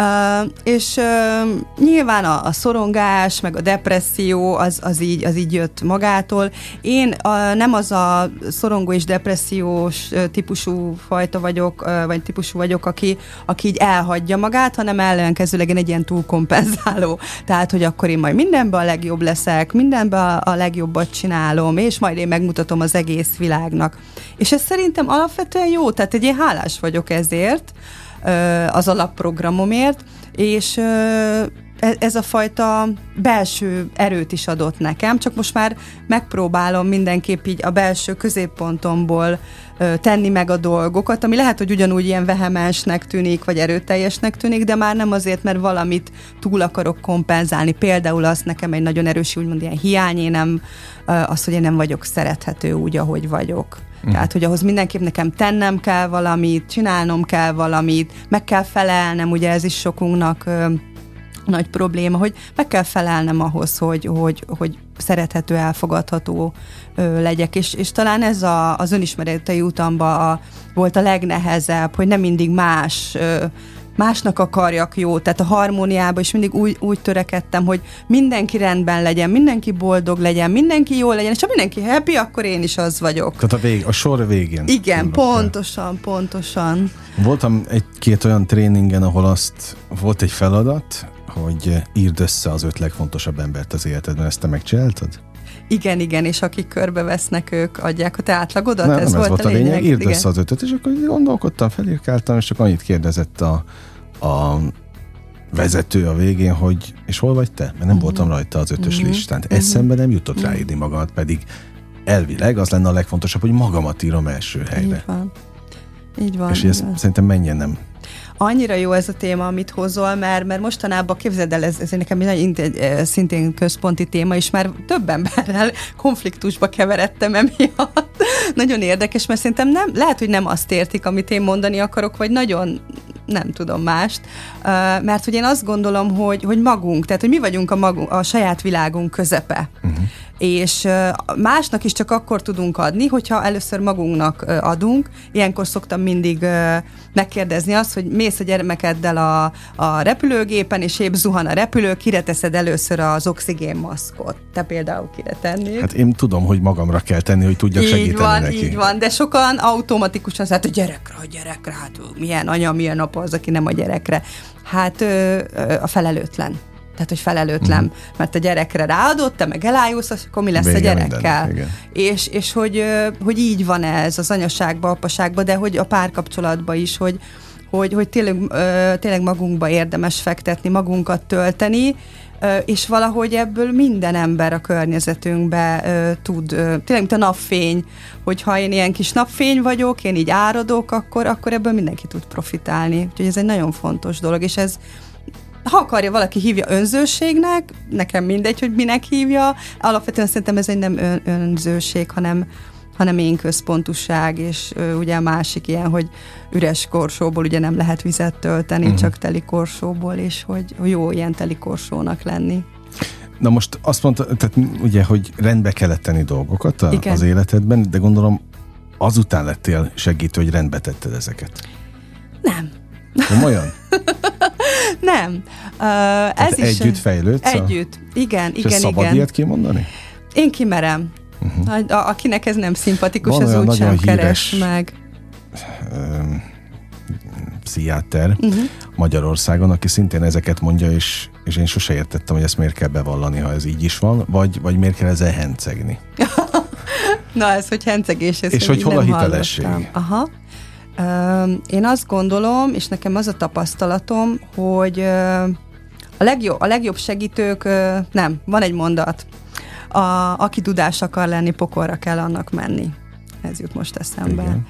Uh, és uh, nyilván a, a szorongás, meg a depresszió az, az, így, az így jött magától. Én uh, nem az a szorongó és depressziós uh, típusú fajta vagyok, uh, vagy típusú vagyok, aki, aki így elhagyja magát, hanem ellenkezőleg én egy ilyen túlkompenzáló. Tehát, hogy akkor én majd mindenben a legjobb leszek, mindenben a legjobbat csinálom, és majd én megmutatom az egész világnak. És ez szerintem alapvetően jó, tehát egy én hálás vagyok ezért, az alapprogramomért, és e, ez a fajta belső erőt is adott nekem, csak most már megpróbálom mindenképp így a belső középpontomból tenni meg a dolgokat, ami lehet, hogy ugyanúgy ilyen vehemensnek tűnik, vagy erőteljesnek tűnik, de már nem azért, mert valamit túl akarok kompenzálni. Például az nekem egy nagyon erős, úgymond ilyen hiány, én nem, az, hogy én nem vagyok szerethető úgy, ahogy vagyok. Mm. Tehát, hogy ahhoz mindenképp nekem tennem kell valamit, csinálnom kell valamit, meg kell felelnem, ugye ez is sokunknak nagy probléma, hogy meg kell felelnem ahhoz, hogy, hogy, hogy szerethető, elfogadható ö, legyek, és, és talán ez a, az önismeretei utamba a, volt a legnehezebb, hogy nem mindig más ö, másnak akarjak jó, tehát a harmóniába is mindig úgy, úgy törekedtem, hogy mindenki rendben legyen, mindenki boldog legyen, mindenki jó legyen, és ha mindenki happy, akkor én is az vagyok. Tehát a, vég, a sor végén. Igen, pontosan, el. pontosan. Voltam egy-két olyan tréningen, ahol azt volt egy feladat, hogy írd össze az öt legfontosabb embert az életedben. Ezt te megcsináltad? Igen, igen, és akik körbevesznek, ők adják a te átlagodat? Nem, ez, nem, volt ez volt a lényeg. lényeg. Írd össze az ötöt, és akkor gondolkodtam, felírkáltam, és csak annyit kérdezett a, a vezető a végén, hogy és hol vagy te? Mert nem uh-huh. voltam rajta az ötös uh-huh. listán. Uh-huh. Eszembe nem jutott uh-huh. ráírni magamat, pedig elvileg az lenne a legfontosabb, hogy magamat írom első helyre. Így van. Így van. És ez szerintem mennyien nem annyira jó ez a téma, amit hozol, mert, mert mostanában képzeld el, ez, ez nekem egy szintén központi téma, és már több emberrel konfliktusba keveredtem emiatt. nagyon érdekes, mert szerintem nem, lehet, hogy nem azt értik, amit én mondani akarok, vagy nagyon nem tudom mást, mert hogy én azt gondolom, hogy, hogy magunk, tehát hogy mi vagyunk a, magunk, a saját világunk közepe. Uh-huh és másnak is csak akkor tudunk adni, hogyha először magunknak adunk. Ilyenkor szoktam mindig megkérdezni azt, hogy mész a gyermekeddel a, a repülőgépen, és épp zuhan a repülő, kire teszed először az oxigénmaszkot? Te például kire tenni? Hát én tudom, hogy magamra kell tenni, hogy tudjak így segíteni van, neki. Így van, de sokan automatikusan hát a gyerekre, a gyerekre, hát milyen anya, milyen apa az, aki nem a gyerekre. Hát a felelőtlen tehát hogy felelőtlen, uh-huh. mert a gyerekre ráadott, te meg elájulsz, akkor mi lesz Vége a gyerekkel? Minden, és, és hogy, hogy így van ez az anyaságban, apaságban, de hogy a párkapcsolatban is, hogy, hogy, hogy tényleg, tényleg magunkba érdemes fektetni, magunkat tölteni, és valahogy ebből minden ember a környezetünkbe tud, tényleg mint a napfény, hogyha én ilyen kis napfény vagyok, én így áradok, akkor, akkor ebből mindenki tud profitálni. Úgyhogy ez egy nagyon fontos dolog, és ez ha akarja valaki hívja önzőségnek, nekem mindegy, hogy minek hívja, alapvetően szerintem ez egy nem ön, önzőség, hanem, hanem én központuság, és ö, ugye a másik ilyen, hogy üres korsóból ugye nem lehet vizet tölteni, uh-huh. csak teli korsóból, és hogy jó ilyen teli korsónak lenni. Na most azt mondta, tehát ugye, hogy rendbe kellett tenni dolgokat a, az életedben, de gondolom azután lettél segítő, hogy rendbe tetted ezeket. Nem. Komolyan? Nem. Uh, ez is együtt fejlődsz? Együtt. Igen, és igen, szabad igen. ilyet kimondani? Én kimerem. Uh-huh. A, akinek ez nem szimpatikus, Van az úgy sem keres meg. pszichiáter uh-huh. Magyarországon, aki szintén ezeket mondja, és, és én sose értettem, hogy ezt miért kell bevallani, ha ez így is van, vagy, vagy miért kell ezzel hencegni. Na ez, hogy hencegés, ez És hogy hol a hitelesség? Hallottam. Aha. Én azt gondolom, és nekem az a tapasztalatom, hogy a legjobb, a legjobb segítők, nem, van egy mondat, a, aki tudás akar lenni, pokolra kell annak menni. Ez jut most eszembe. Igen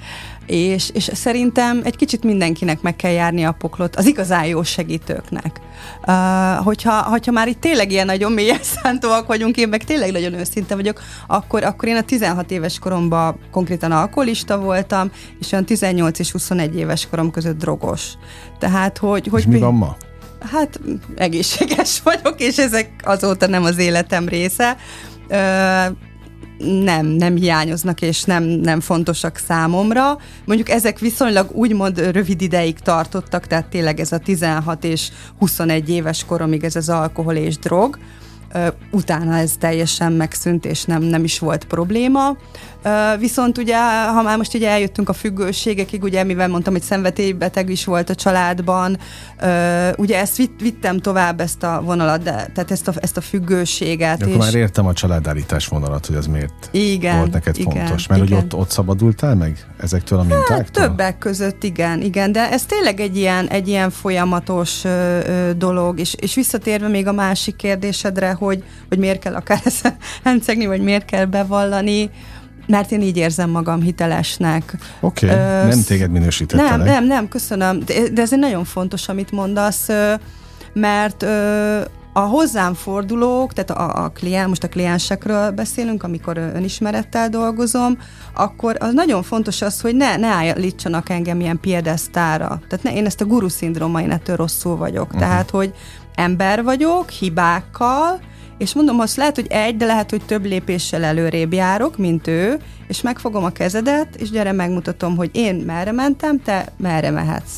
és, és szerintem egy kicsit mindenkinek meg kell járni a poklot, az igazán jó segítőknek. Uh, hogyha, hogyha már itt tényleg ilyen nagyon mélyen szántóak vagyunk, én meg tényleg nagyon őszinte vagyok, akkor, akkor én a 16 éves koromban konkrétan alkoholista voltam, és olyan 18 és 21 éves korom között drogos. Tehát, hogy... hogy és mi van ma? Hát egészséges vagyok, és ezek azóta nem az életem része. Nem, nem hiányoznak, és nem, nem fontosak számomra. Mondjuk ezek viszonylag úgymond rövid ideig tartottak, tehát tényleg ez a 16 és 21 éves koromig ez az alkohol és drog. utána ez teljesen megszűnt, és nem, nem is volt probléma. Viszont ugye, ha már most ugye eljöttünk a függőségekig, ugye mivel mondtam, hogy szenvedélybeteg is volt a családban, ugye ezt vitt, vittem tovább ezt a vonalat, de, tehát ezt a, ezt a függőséget. De akkor és... már értem a családállítás vonalat, hogy az miért igen, volt neked igen, fontos. Mert igen. hogy ott, ott szabadultál meg ezektől a mintáktól? Hát, többek között igen, igen, de ez tényleg egy ilyen, egy ilyen folyamatos ö, ö, dolog, és, és visszatérve még a másik kérdésedre, hogy, hogy miért kell akár ezt hencegni, vagy miért kell bevallani, mert én így érzem magam hitelesnek. Oké, okay, nem téged minősítettelek. Nem, nem, nem, köszönöm. De, ez egy nagyon fontos, amit mondasz, mert a hozzám fordulók, tehát a, a kliens, most a kliensekről beszélünk, amikor önismerettel dolgozom, akkor az nagyon fontos az, hogy ne, ne állítsanak engem ilyen piedesztára. Tehát ne, én ezt a guru szindróma, én ettől rosszul vagyok. Uh-huh. Tehát, hogy ember vagyok, hibákkal, és mondom, azt lehet, hogy egy, de lehet, hogy több lépéssel előrébb járok, mint ő, és megfogom a kezedet, és gyere, megmutatom, hogy én merre mentem, te merre mehetsz.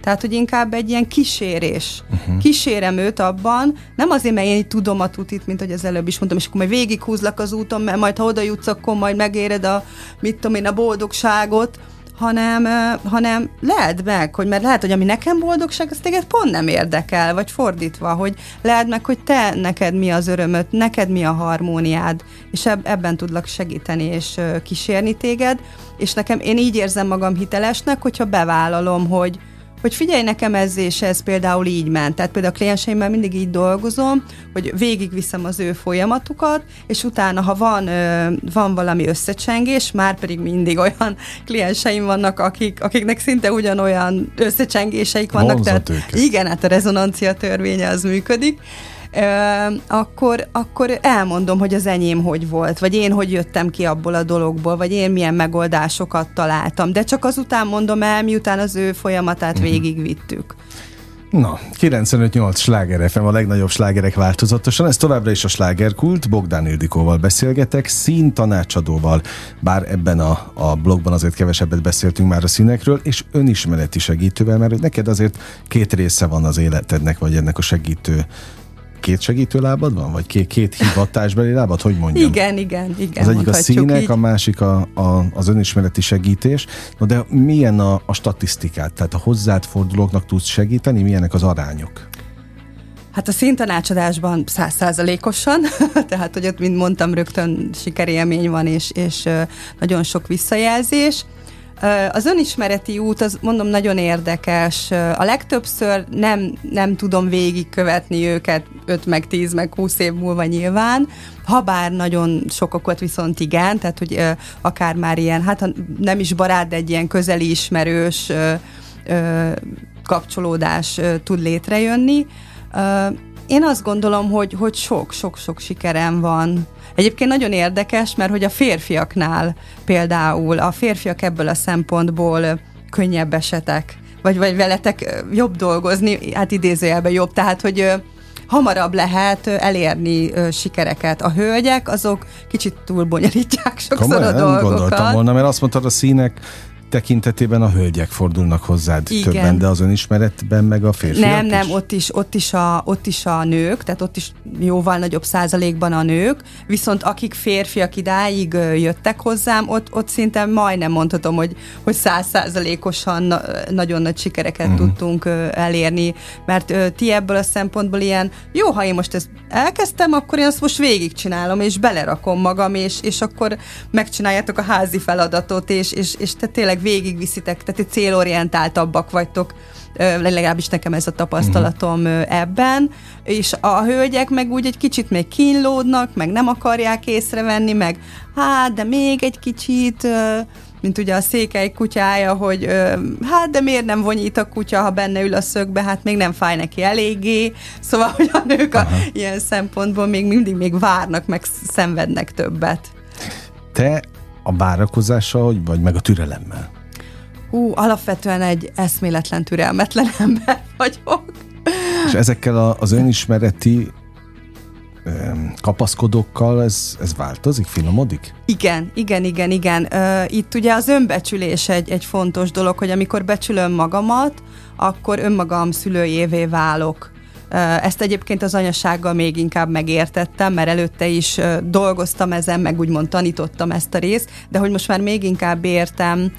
Tehát, hogy inkább egy ilyen kísérés. Uh-huh. Kísérem őt abban, nem azért, mert én tudom a tutit, mint hogy az előbb is mondtam, és akkor majd végighúzlak az úton, mert majd ha oda jutsz, akkor majd megéred a, mit tudom én, a boldogságot, hanem, hanem lehet meg, hogy mert lehet, hogy ami nekem boldogság, az téged pont nem érdekel, vagy fordítva, hogy lehet meg, hogy te, neked mi az örömöt, neked mi a harmóniád, és eb- ebben tudlak segíteni és kísérni téged, és nekem én így érzem magam hitelesnek, hogyha bevállalom, hogy, hogy figyelj nekem ez és ez például így ment. Tehát például a klienseimmel mindig így dolgozom, hogy végigviszem az ő folyamatukat, és utána, ha van, van valami összecsengés, már pedig mindig olyan klienseim vannak, akik, akiknek szinte ugyanolyan összecsengéseik vannak. Vonzat tehát őket. igen, hát a rezonancia törvénye az működik akkor, akkor elmondom, hogy az enyém hogy volt, vagy én hogy jöttem ki abból a dologból, vagy én milyen megoldásokat találtam. De csak azután mondom el, miután az ő folyamatát uh-huh. végigvittük. Na, 95-8 sláger FM, a legnagyobb slágerek változatosan. Ez továbbra is a slágerkult. Bogdán Ildikóval beszélgetek, színtanácsadóval, bár ebben a, a blogban azért kevesebbet beszéltünk már a színekről, és önismereti segítővel, mert neked azért két része van az életednek, vagy ennek a segítő két segítő lábad van? Vagy két, két hivatásbeli lábad? Hogy mondjam? Igen, igen, igen. Az egyik a színek, így. a másik a, a, az önismereti segítés. No, de milyen a, a statisztikát? Tehát a hozzád fordulóknak tudsz segíteni? Milyenek az arányok? Hát a színtanácsadásban százszázalékosan, tehát hogy ott, mint mondtam, rögtön sikerélmény van, és, és nagyon sok visszajelzés. Az önismereti út, az mondom, nagyon érdekes. A legtöbbször nem, nem tudom végigkövetni őket 5 meg 10 meg 20 év múlva nyilván, ha bár nagyon sokakat viszont igen, tehát hogy akár már ilyen, hát nem is barát, de egy ilyen közeli ismerős kapcsolódás tud létrejönni. Én azt gondolom, hogy, hogy sok-sok-sok sikerem van. Egyébként nagyon érdekes, mert hogy a férfiaknál például, a férfiak ebből a szempontból könnyebb esetek, vagy, vagy veletek jobb dolgozni, hát idézőjelben jobb, tehát hogy hamarabb lehet elérni sikereket. A hölgyek azok kicsit túlbonyolítják sokszor Komolyan, a dolgokat. gondoltam volna, mert azt mondtad, a színek tekintetében a hölgyek fordulnak hozzád Igen. többen, de az önismeretben meg a férfiak Nem, is? nem, ott is, ott, is a, ott is a nők, tehát ott is jóval nagyobb százalékban a nők, viszont akik férfiak idáig jöttek hozzám, ott, ott szinte majdnem mondhatom, hogy, hogy száz százalékosan na, nagyon nagy sikereket uh-huh. tudtunk elérni, mert ti ebből a szempontból ilyen, jó, ha én most ezt elkezdtem, akkor én azt most végigcsinálom, és belerakom magam, és, és akkor megcsináljátok a házi feladatot, és, és, és te tényleg tényleg végigviszitek, tehát egy célorientáltabbak vagytok, legalábbis nekem ez a tapasztalatom uh-huh. ebben, és a hölgyek meg úgy egy kicsit még kínlódnak, meg nem akarják észrevenni, meg hát, de még egy kicsit, mint ugye a székely kutyája, hogy hát, de miért nem vonyít a kutya, ha benne ül a szögbe, hát még nem fáj neki eléggé, szóval, hogy a nők a, ilyen szempontból még mindig még várnak, meg szenvednek többet. Te a várakozással, vagy meg a türelemmel? Hú, alapvetően egy eszméletlen türelmetlen ember vagyok. És ezekkel az önismereti kapaszkodókkal ez, ez változik, finomodik? Igen, igen, igen, igen. Itt ugye az önbecsülés egy, egy fontos dolog, hogy amikor becsülöm magamat, akkor önmagam szülőjévé válok Ezt egyébként az anyasággal még inkább megértettem, mert előtte is dolgoztam ezen, meg úgymond tanítottam ezt a részt, de hogy most már még inkább értem,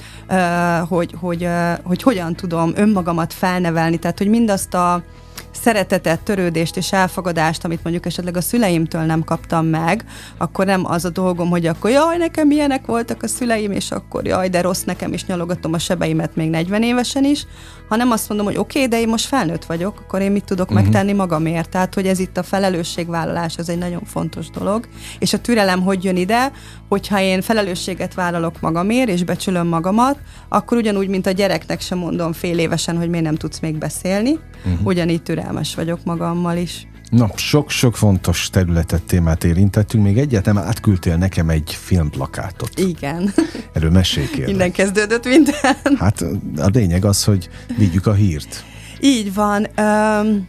hogy, hogy, hogy hogyan tudom önmagamat felnevelni, tehát hogy mindazt a szeretetet, törődést és elfogadást, amit mondjuk esetleg a szüleimtől nem kaptam meg, akkor nem az a dolgom, hogy akkor jaj, nekem milyenek voltak a szüleim, és akkor jaj, de rossz nekem, és nyalogatom a sebeimet még 40 évesen is, hanem azt mondom, hogy oké, okay, de én most felnőtt vagyok, akkor én mit tudok uh-huh. megtenni magamért. Tehát, hogy ez itt a felelősségvállalás, ez egy nagyon fontos dolog. És a türelem hogy jön ide, hogyha én felelősséget vállalok magamért, és becsülöm magamat, akkor ugyanúgy, mint a gyereknek sem mondom fél évesen, hogy miért nem tudsz még beszélni, uh-huh. ugyanígy türelmes vagyok magammal is. Na, sok-sok fontos területet, témát érintettünk. Még egyáltalán átküldtél nekem egy filmplakátot. Igen. Erről mesélj kérlek. Minden kezdődött minden. Hát a lényeg az, hogy vigyük a hírt. Így van. Um,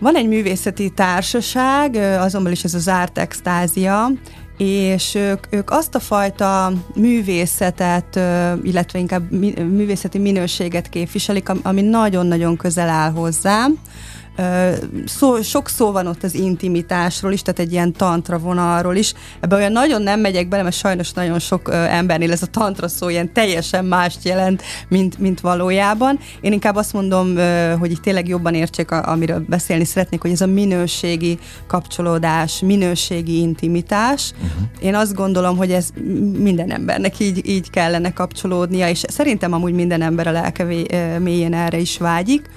van egy művészeti társaság, azonban is ez az Art Extázia, és ők, ők azt a fajta művészetet, illetve inkább művészeti minőséget képviselik, ami nagyon-nagyon közel áll hozzám szó, sok szó van ott az intimitásról is, tehát egy ilyen tantra vonalról is. Ebben olyan nagyon nem megyek bele, mert sajnos nagyon sok embernél ez a tantra szó ilyen teljesen mást jelent, mint, mint valójában. Én inkább azt mondom, hogy itt tényleg jobban értsék, amiről beszélni szeretnék, hogy ez a minőségi kapcsolódás, minőségi intimitás. Uh-huh. Én azt gondolom, hogy ez minden embernek így, így kellene kapcsolódnia, és szerintem amúgy minden ember a lelke mélyén erre is vágyik.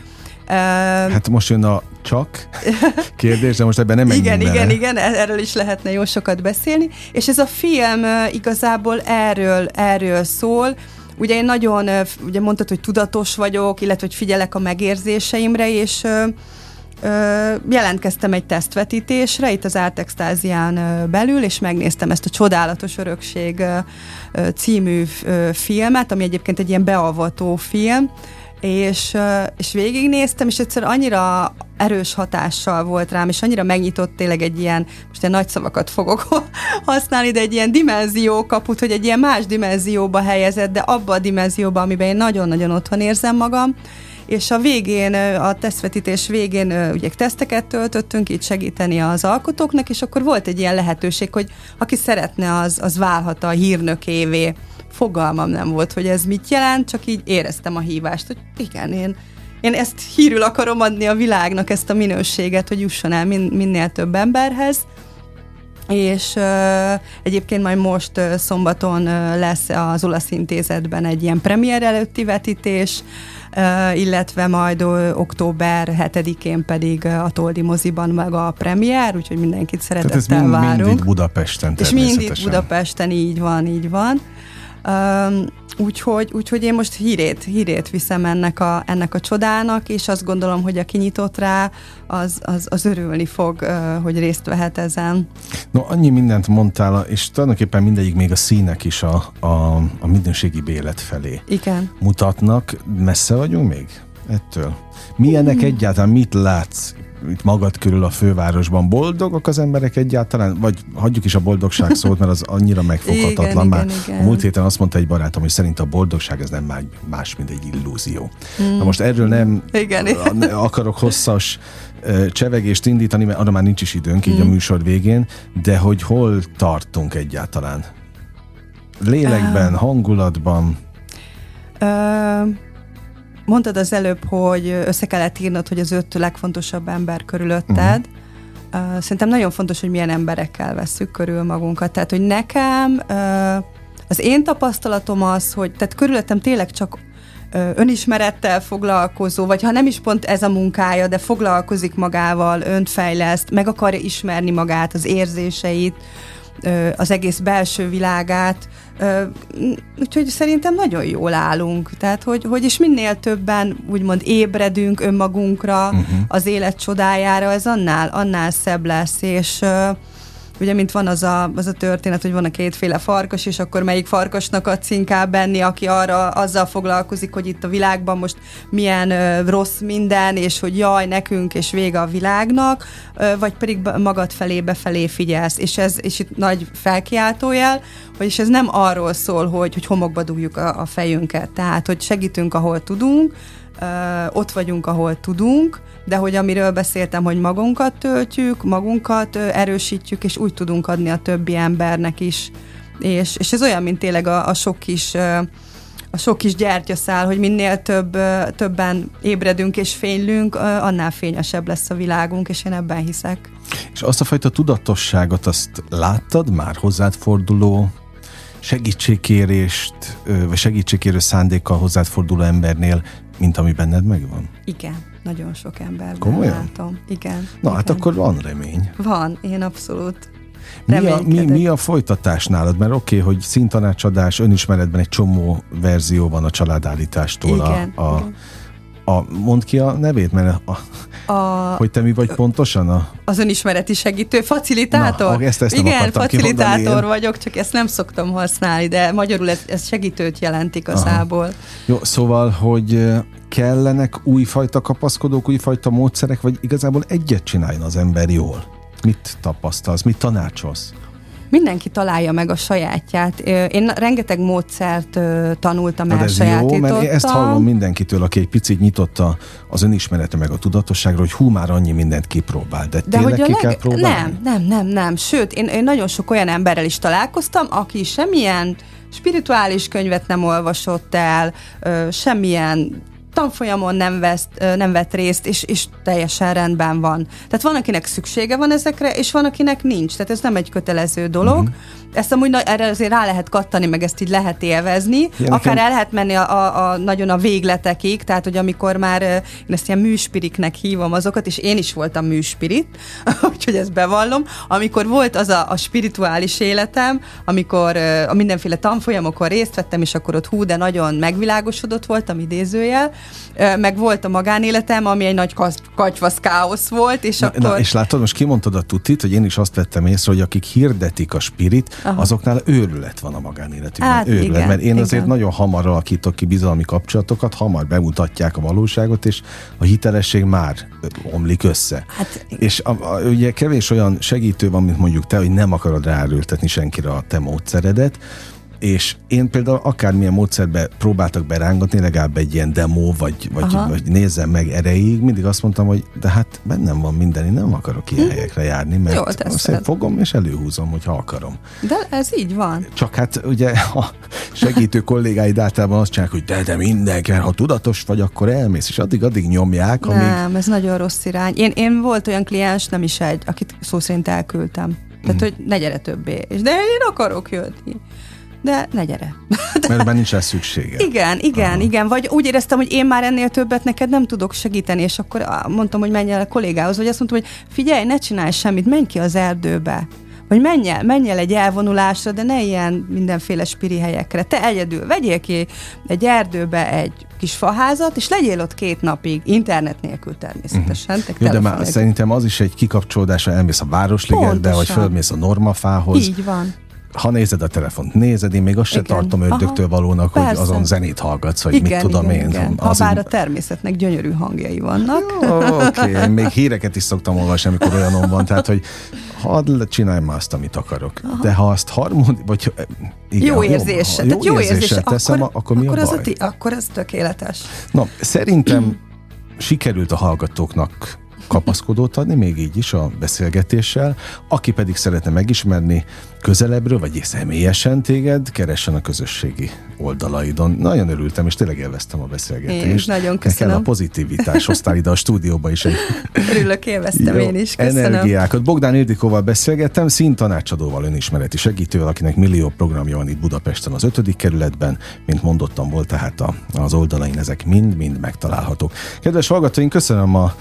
Hát most jön a csak kérdés, de most ebben nem Igen, bele. igen, igen, e- erről is lehetne jó sokat beszélni. És ez a film igazából erről, erről szól, Ugye én nagyon, ugye mondtad, hogy tudatos vagyok, illetve hogy figyelek a megérzéseimre, és jelentkeztem egy tesztvetítésre itt az Ártextázián belül, és megnéztem ezt a Csodálatos Örökség című filmet, ami egyébként egy ilyen beavató film, és, és végignéztem, és egyszer annyira erős hatással volt rám, és annyira megnyitott tényleg egy ilyen, most ilyen nagy szavakat fogok használni, de egy ilyen dimenzió kaput, hogy egy ilyen más dimenzióba helyezett, de abba a dimenzióba, amiben én nagyon-nagyon otthon érzem magam, és a végén, a tesztvetítés végén ugye teszteket töltöttünk itt segíteni az alkotóknak, és akkor volt egy ilyen lehetőség, hogy aki szeretne, az, az válhat a hírnökévé fogalmam nem volt, hogy ez mit jelent, csak így éreztem a hívást, hogy igen, én, én ezt hírül akarom adni a világnak, ezt a minőséget, hogy jusson el min, minél több emberhez, és uh, egyébként majd most uh, szombaton uh, lesz az olasz intézetben egy ilyen premier előtti vetítés, uh, illetve majd uh, október 7-én pedig a Toldi moziban meg a premier, úgyhogy mindenkit szeretettel Tehát ez mind, várunk. Mind Budapesten És mind itt Budapesten, így van, így van. Um, úgyhogy, úgyhogy én most hírét, hírét viszem ennek a, ennek a csodának, és azt gondolom, hogy aki nyitott rá, az, az, az örülni fog, uh, hogy részt vehet ezen. No, annyi mindent mondtál, és tulajdonképpen mindegyik még a színek is a, a, a minőségi bélet felé Igen. mutatnak. Messze vagyunk még ettől? Milyenek hmm. egyáltalán, mit látsz itt magad körül a fővárosban boldogok az emberek egyáltalán, vagy hagyjuk is a boldogság szót, mert az annyira megfoghatatlan. igen, Már igen, igen. a múlt héten azt mondta egy barátom, hogy szerint a boldogság ez nem más, mint egy illúzió. Hmm. Na most erről nem igen. akarok hosszas csevegést indítani, mert arra már nincs is időnk, így hmm. a műsor végén, de hogy hol tartunk egyáltalán? Lélekben, hangulatban? Uh, Mondtad az előbb, hogy össze kellett írnod, hogy az öt legfontosabb ember körülötted. Uh-huh. Szerintem nagyon fontos, hogy milyen emberekkel veszük körül magunkat. Tehát, hogy nekem az én tapasztalatom az, hogy tehát körülöttem tényleg csak önismerettel foglalkozó, vagy ha nem is pont ez a munkája, de foglalkozik magával, önt fejleszt, meg akarja ismerni magát, az érzéseit, az egész belső világát, úgyhogy szerintem nagyon jól állunk. Tehát, hogy, hogy is minél többen úgymond ébredünk önmagunkra, uh-huh. az élet csodájára, ez annál, annál szebb lesz, és ugye, mint van az a, az a történet, hogy van a kétféle farkas, és akkor melyik farkasnak adsz inkább benni, aki arra azzal foglalkozik, hogy itt a világban most milyen ö, rossz minden, és hogy jaj, nekünk, és vége a világnak, ö, vagy pedig magad felé befelé figyelsz, és ez, és itt nagy felkiáltójel, vagyis ez nem arról szól, hogy, hogy homokba dugjuk a, a fejünket, tehát, hogy segítünk, ahol tudunk, ott vagyunk, ahol tudunk, de hogy amiről beszéltem, hogy magunkat töltjük, magunkat erősítjük, és úgy tudunk adni a többi embernek is. És, és ez olyan, mint tényleg a, a sok kis a sok kis gyertyaszál, hogy minél több, többen ébredünk és fénylünk, annál fényesebb lesz a világunk, és én ebben hiszek. És azt a fajta tudatosságot, azt láttad már hozzád forduló segítségkérést, vagy segítségkérő szándékkal hozzád forduló embernél, mint ami benned megvan? Igen, nagyon sok emberben Komolyan? látom. Igen. Na igen. hát akkor van remény. Van, én abszolút mi a, mi, mi a folytatás nálad? Mert oké, okay, hogy szintanácsadás, önismeretben egy csomó verzió van a családállítástól. Igen, a, a, igen. A, mond ki a nevét, mert a, a, hogy te mi vagy pontosan? A... Az önismereti segítő, facilitátor. Na, ezt, ezt Igen, facilitátor vagyok, csak ezt nem szoktam használni, de magyarul ez, ez segítőt jelent igazából. Aha. Jó, szóval, hogy kellenek újfajta kapaszkodók, újfajta módszerek, vagy igazából egyet csináljon az ember jól? Mit tapasztalsz, mit tanácsolsz? Mindenki találja meg a sajátját. Én rengeteg módszert tanultam el, ez jó, mert én ezt hallom mindenkitől, aki egy picit nyitotta az önismerete meg a tudatosságra, hogy hú, már annyi mindent kipróbál, de, de tényleg hogy ki leg... kell próbálni? Nem, nem, nem, nem. Sőt, én, én nagyon sok olyan emberrel is találkoztam, aki semmilyen spirituális könyvet nem olvasott el, semmilyen tanfolyamon nem, vesz, nem vett részt, és, és teljesen rendben van. Tehát van, akinek szüksége van ezekre, és van, akinek nincs. Tehát ez nem egy kötelező dolog. Uh-huh. Ezt amúgy na, erre azért rá lehet kattani, meg ezt így lehet élvezni. Ja, Akár nekem... el lehet menni a, a, a, nagyon a végletekig, tehát hogy amikor már én ezt ilyen műspiriknek hívom azokat, és én is voltam műspirit, úgyhogy ezt bevallom, amikor volt az a, a spirituális életem, amikor a mindenféle tanfolyamokon részt vettem, és akkor ott hú, de nagyon megvilágosodott voltam idézőjel, meg volt a magánéletem, ami egy nagy kacsvasz káosz volt, és na, akkor... Na, és látod, most kimondtad a tutit, hogy én is azt vettem észre, hogy akik hirdetik a spirit, Aha. azoknál őrület van a magánéletükben. Hát, őrület, igen, mert én igen. azért nagyon hamar alakítok ki bizalmi kapcsolatokat, hamar bemutatják a valóságot, és a hitelesség már omlik össze. Hát, és a, a, ugye kevés olyan segítő van, mint mondjuk te, hogy nem akarod ráerőltetni senkire a te módszeredet, és én például akármilyen módszerbe próbáltak berángatni, legalább egy ilyen demo, vagy, vagy, vagy nézzem meg erejéig, mindig azt mondtam, hogy de hát bennem van minden, én nem akarok ilyen hm. helyekre járni, mert Jó, azt én fogom és előhúzom, hogyha akarom. De ez így van. Csak hát ugye a segítő kollégáid általában azt csinálják, hogy de, de mindenki, mert ha tudatos vagy, akkor elmész, és addig-addig nyomják. Amíg... Nem, ez nagyon rossz irány. Én, én volt olyan kliens, nem is egy, akit szó szerint elküldtem. Tehát, mm. hogy ne gyere többé. És de én akarok jönni de ne gyere. De... Mert már nincs rá szüksége. Igen, igen, Aha. igen. Vagy úgy éreztem, hogy én már ennél többet neked nem tudok segíteni, és akkor mondtam, hogy menj el a kollégához, vagy azt mondtam, hogy figyelj, ne csinálj semmit, menj ki az erdőbe. Vagy menj el, menj el egy elvonulásra, de ne ilyen mindenféle spiri helyekre. Te egyedül vegyél ki egy erdőbe egy kis faházat, és legyél ott két napig, internet nélkül természetesen. Uh-huh. Jó, de már nélkül. szerintem az is egy kikapcsolódás, elmész a Városligetbe, vagy fölmész a normafához. Így van ha nézed a telefont, nézed, én még azt igen. se tartom ördögtől valónak, Persze. hogy azon zenét hallgatsz, vagy igen, mit tudom igen, én. Igen. Az ha bár a természetnek gyönyörű hangjai vannak. Oké, okay. még híreket is szoktam olvasni, amikor olyanom van, tehát, hogy hadd csinálj már azt, amit akarok. Aha. De ha azt harmoni, vagy igen, jó érzés. Jó, jó, érzéssel teszem, akkor, akkor mi akkor a baj? Az a akkor ez tökéletes. Na, szerintem sikerült a hallgatóknak kapaszkodót adni, még így is a beszélgetéssel. Aki pedig szeretne megismerni közelebbről, vagy személyesen téged, keressen a közösségi oldalaidon. Nagyon örültem, és tényleg élveztem a beszélgetést. Én nagyon köszönöm. Nekem a pozitivitás hoztál ide a stúdióba is egy... Örülök, élveztem jó, én is, köszönöm. Energiákat. Bogdán Ildikóval beszélgettem, színtanácsadóval, önismereti segítővel, akinek millió programja van itt Budapesten az ötödik kerületben. Mint mondottam, volt tehát a, az oldalain ezek mind-mind megtalálhatók. Kedves hallgatóink, köszönöm a,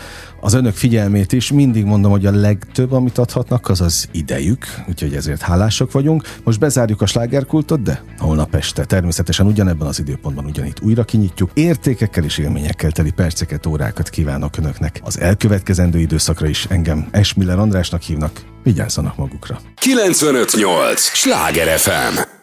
az önök figyelmét is. Mindig mondom, hogy a legtöbb, amit adhatnak, az az idejük, úgyhogy ezért hálások vagyunk. Most bezárjuk a slágerkultot, de holnap este természetesen ugyanebben az időpontban ugyanitt újra kinyitjuk. Értékekkel és élményekkel teli perceket, órákat kívánok önöknek. Az elkövetkezendő időszakra is engem Esmiller Andrásnak hívnak. Vigyázzanak magukra. 958! Sláger FM!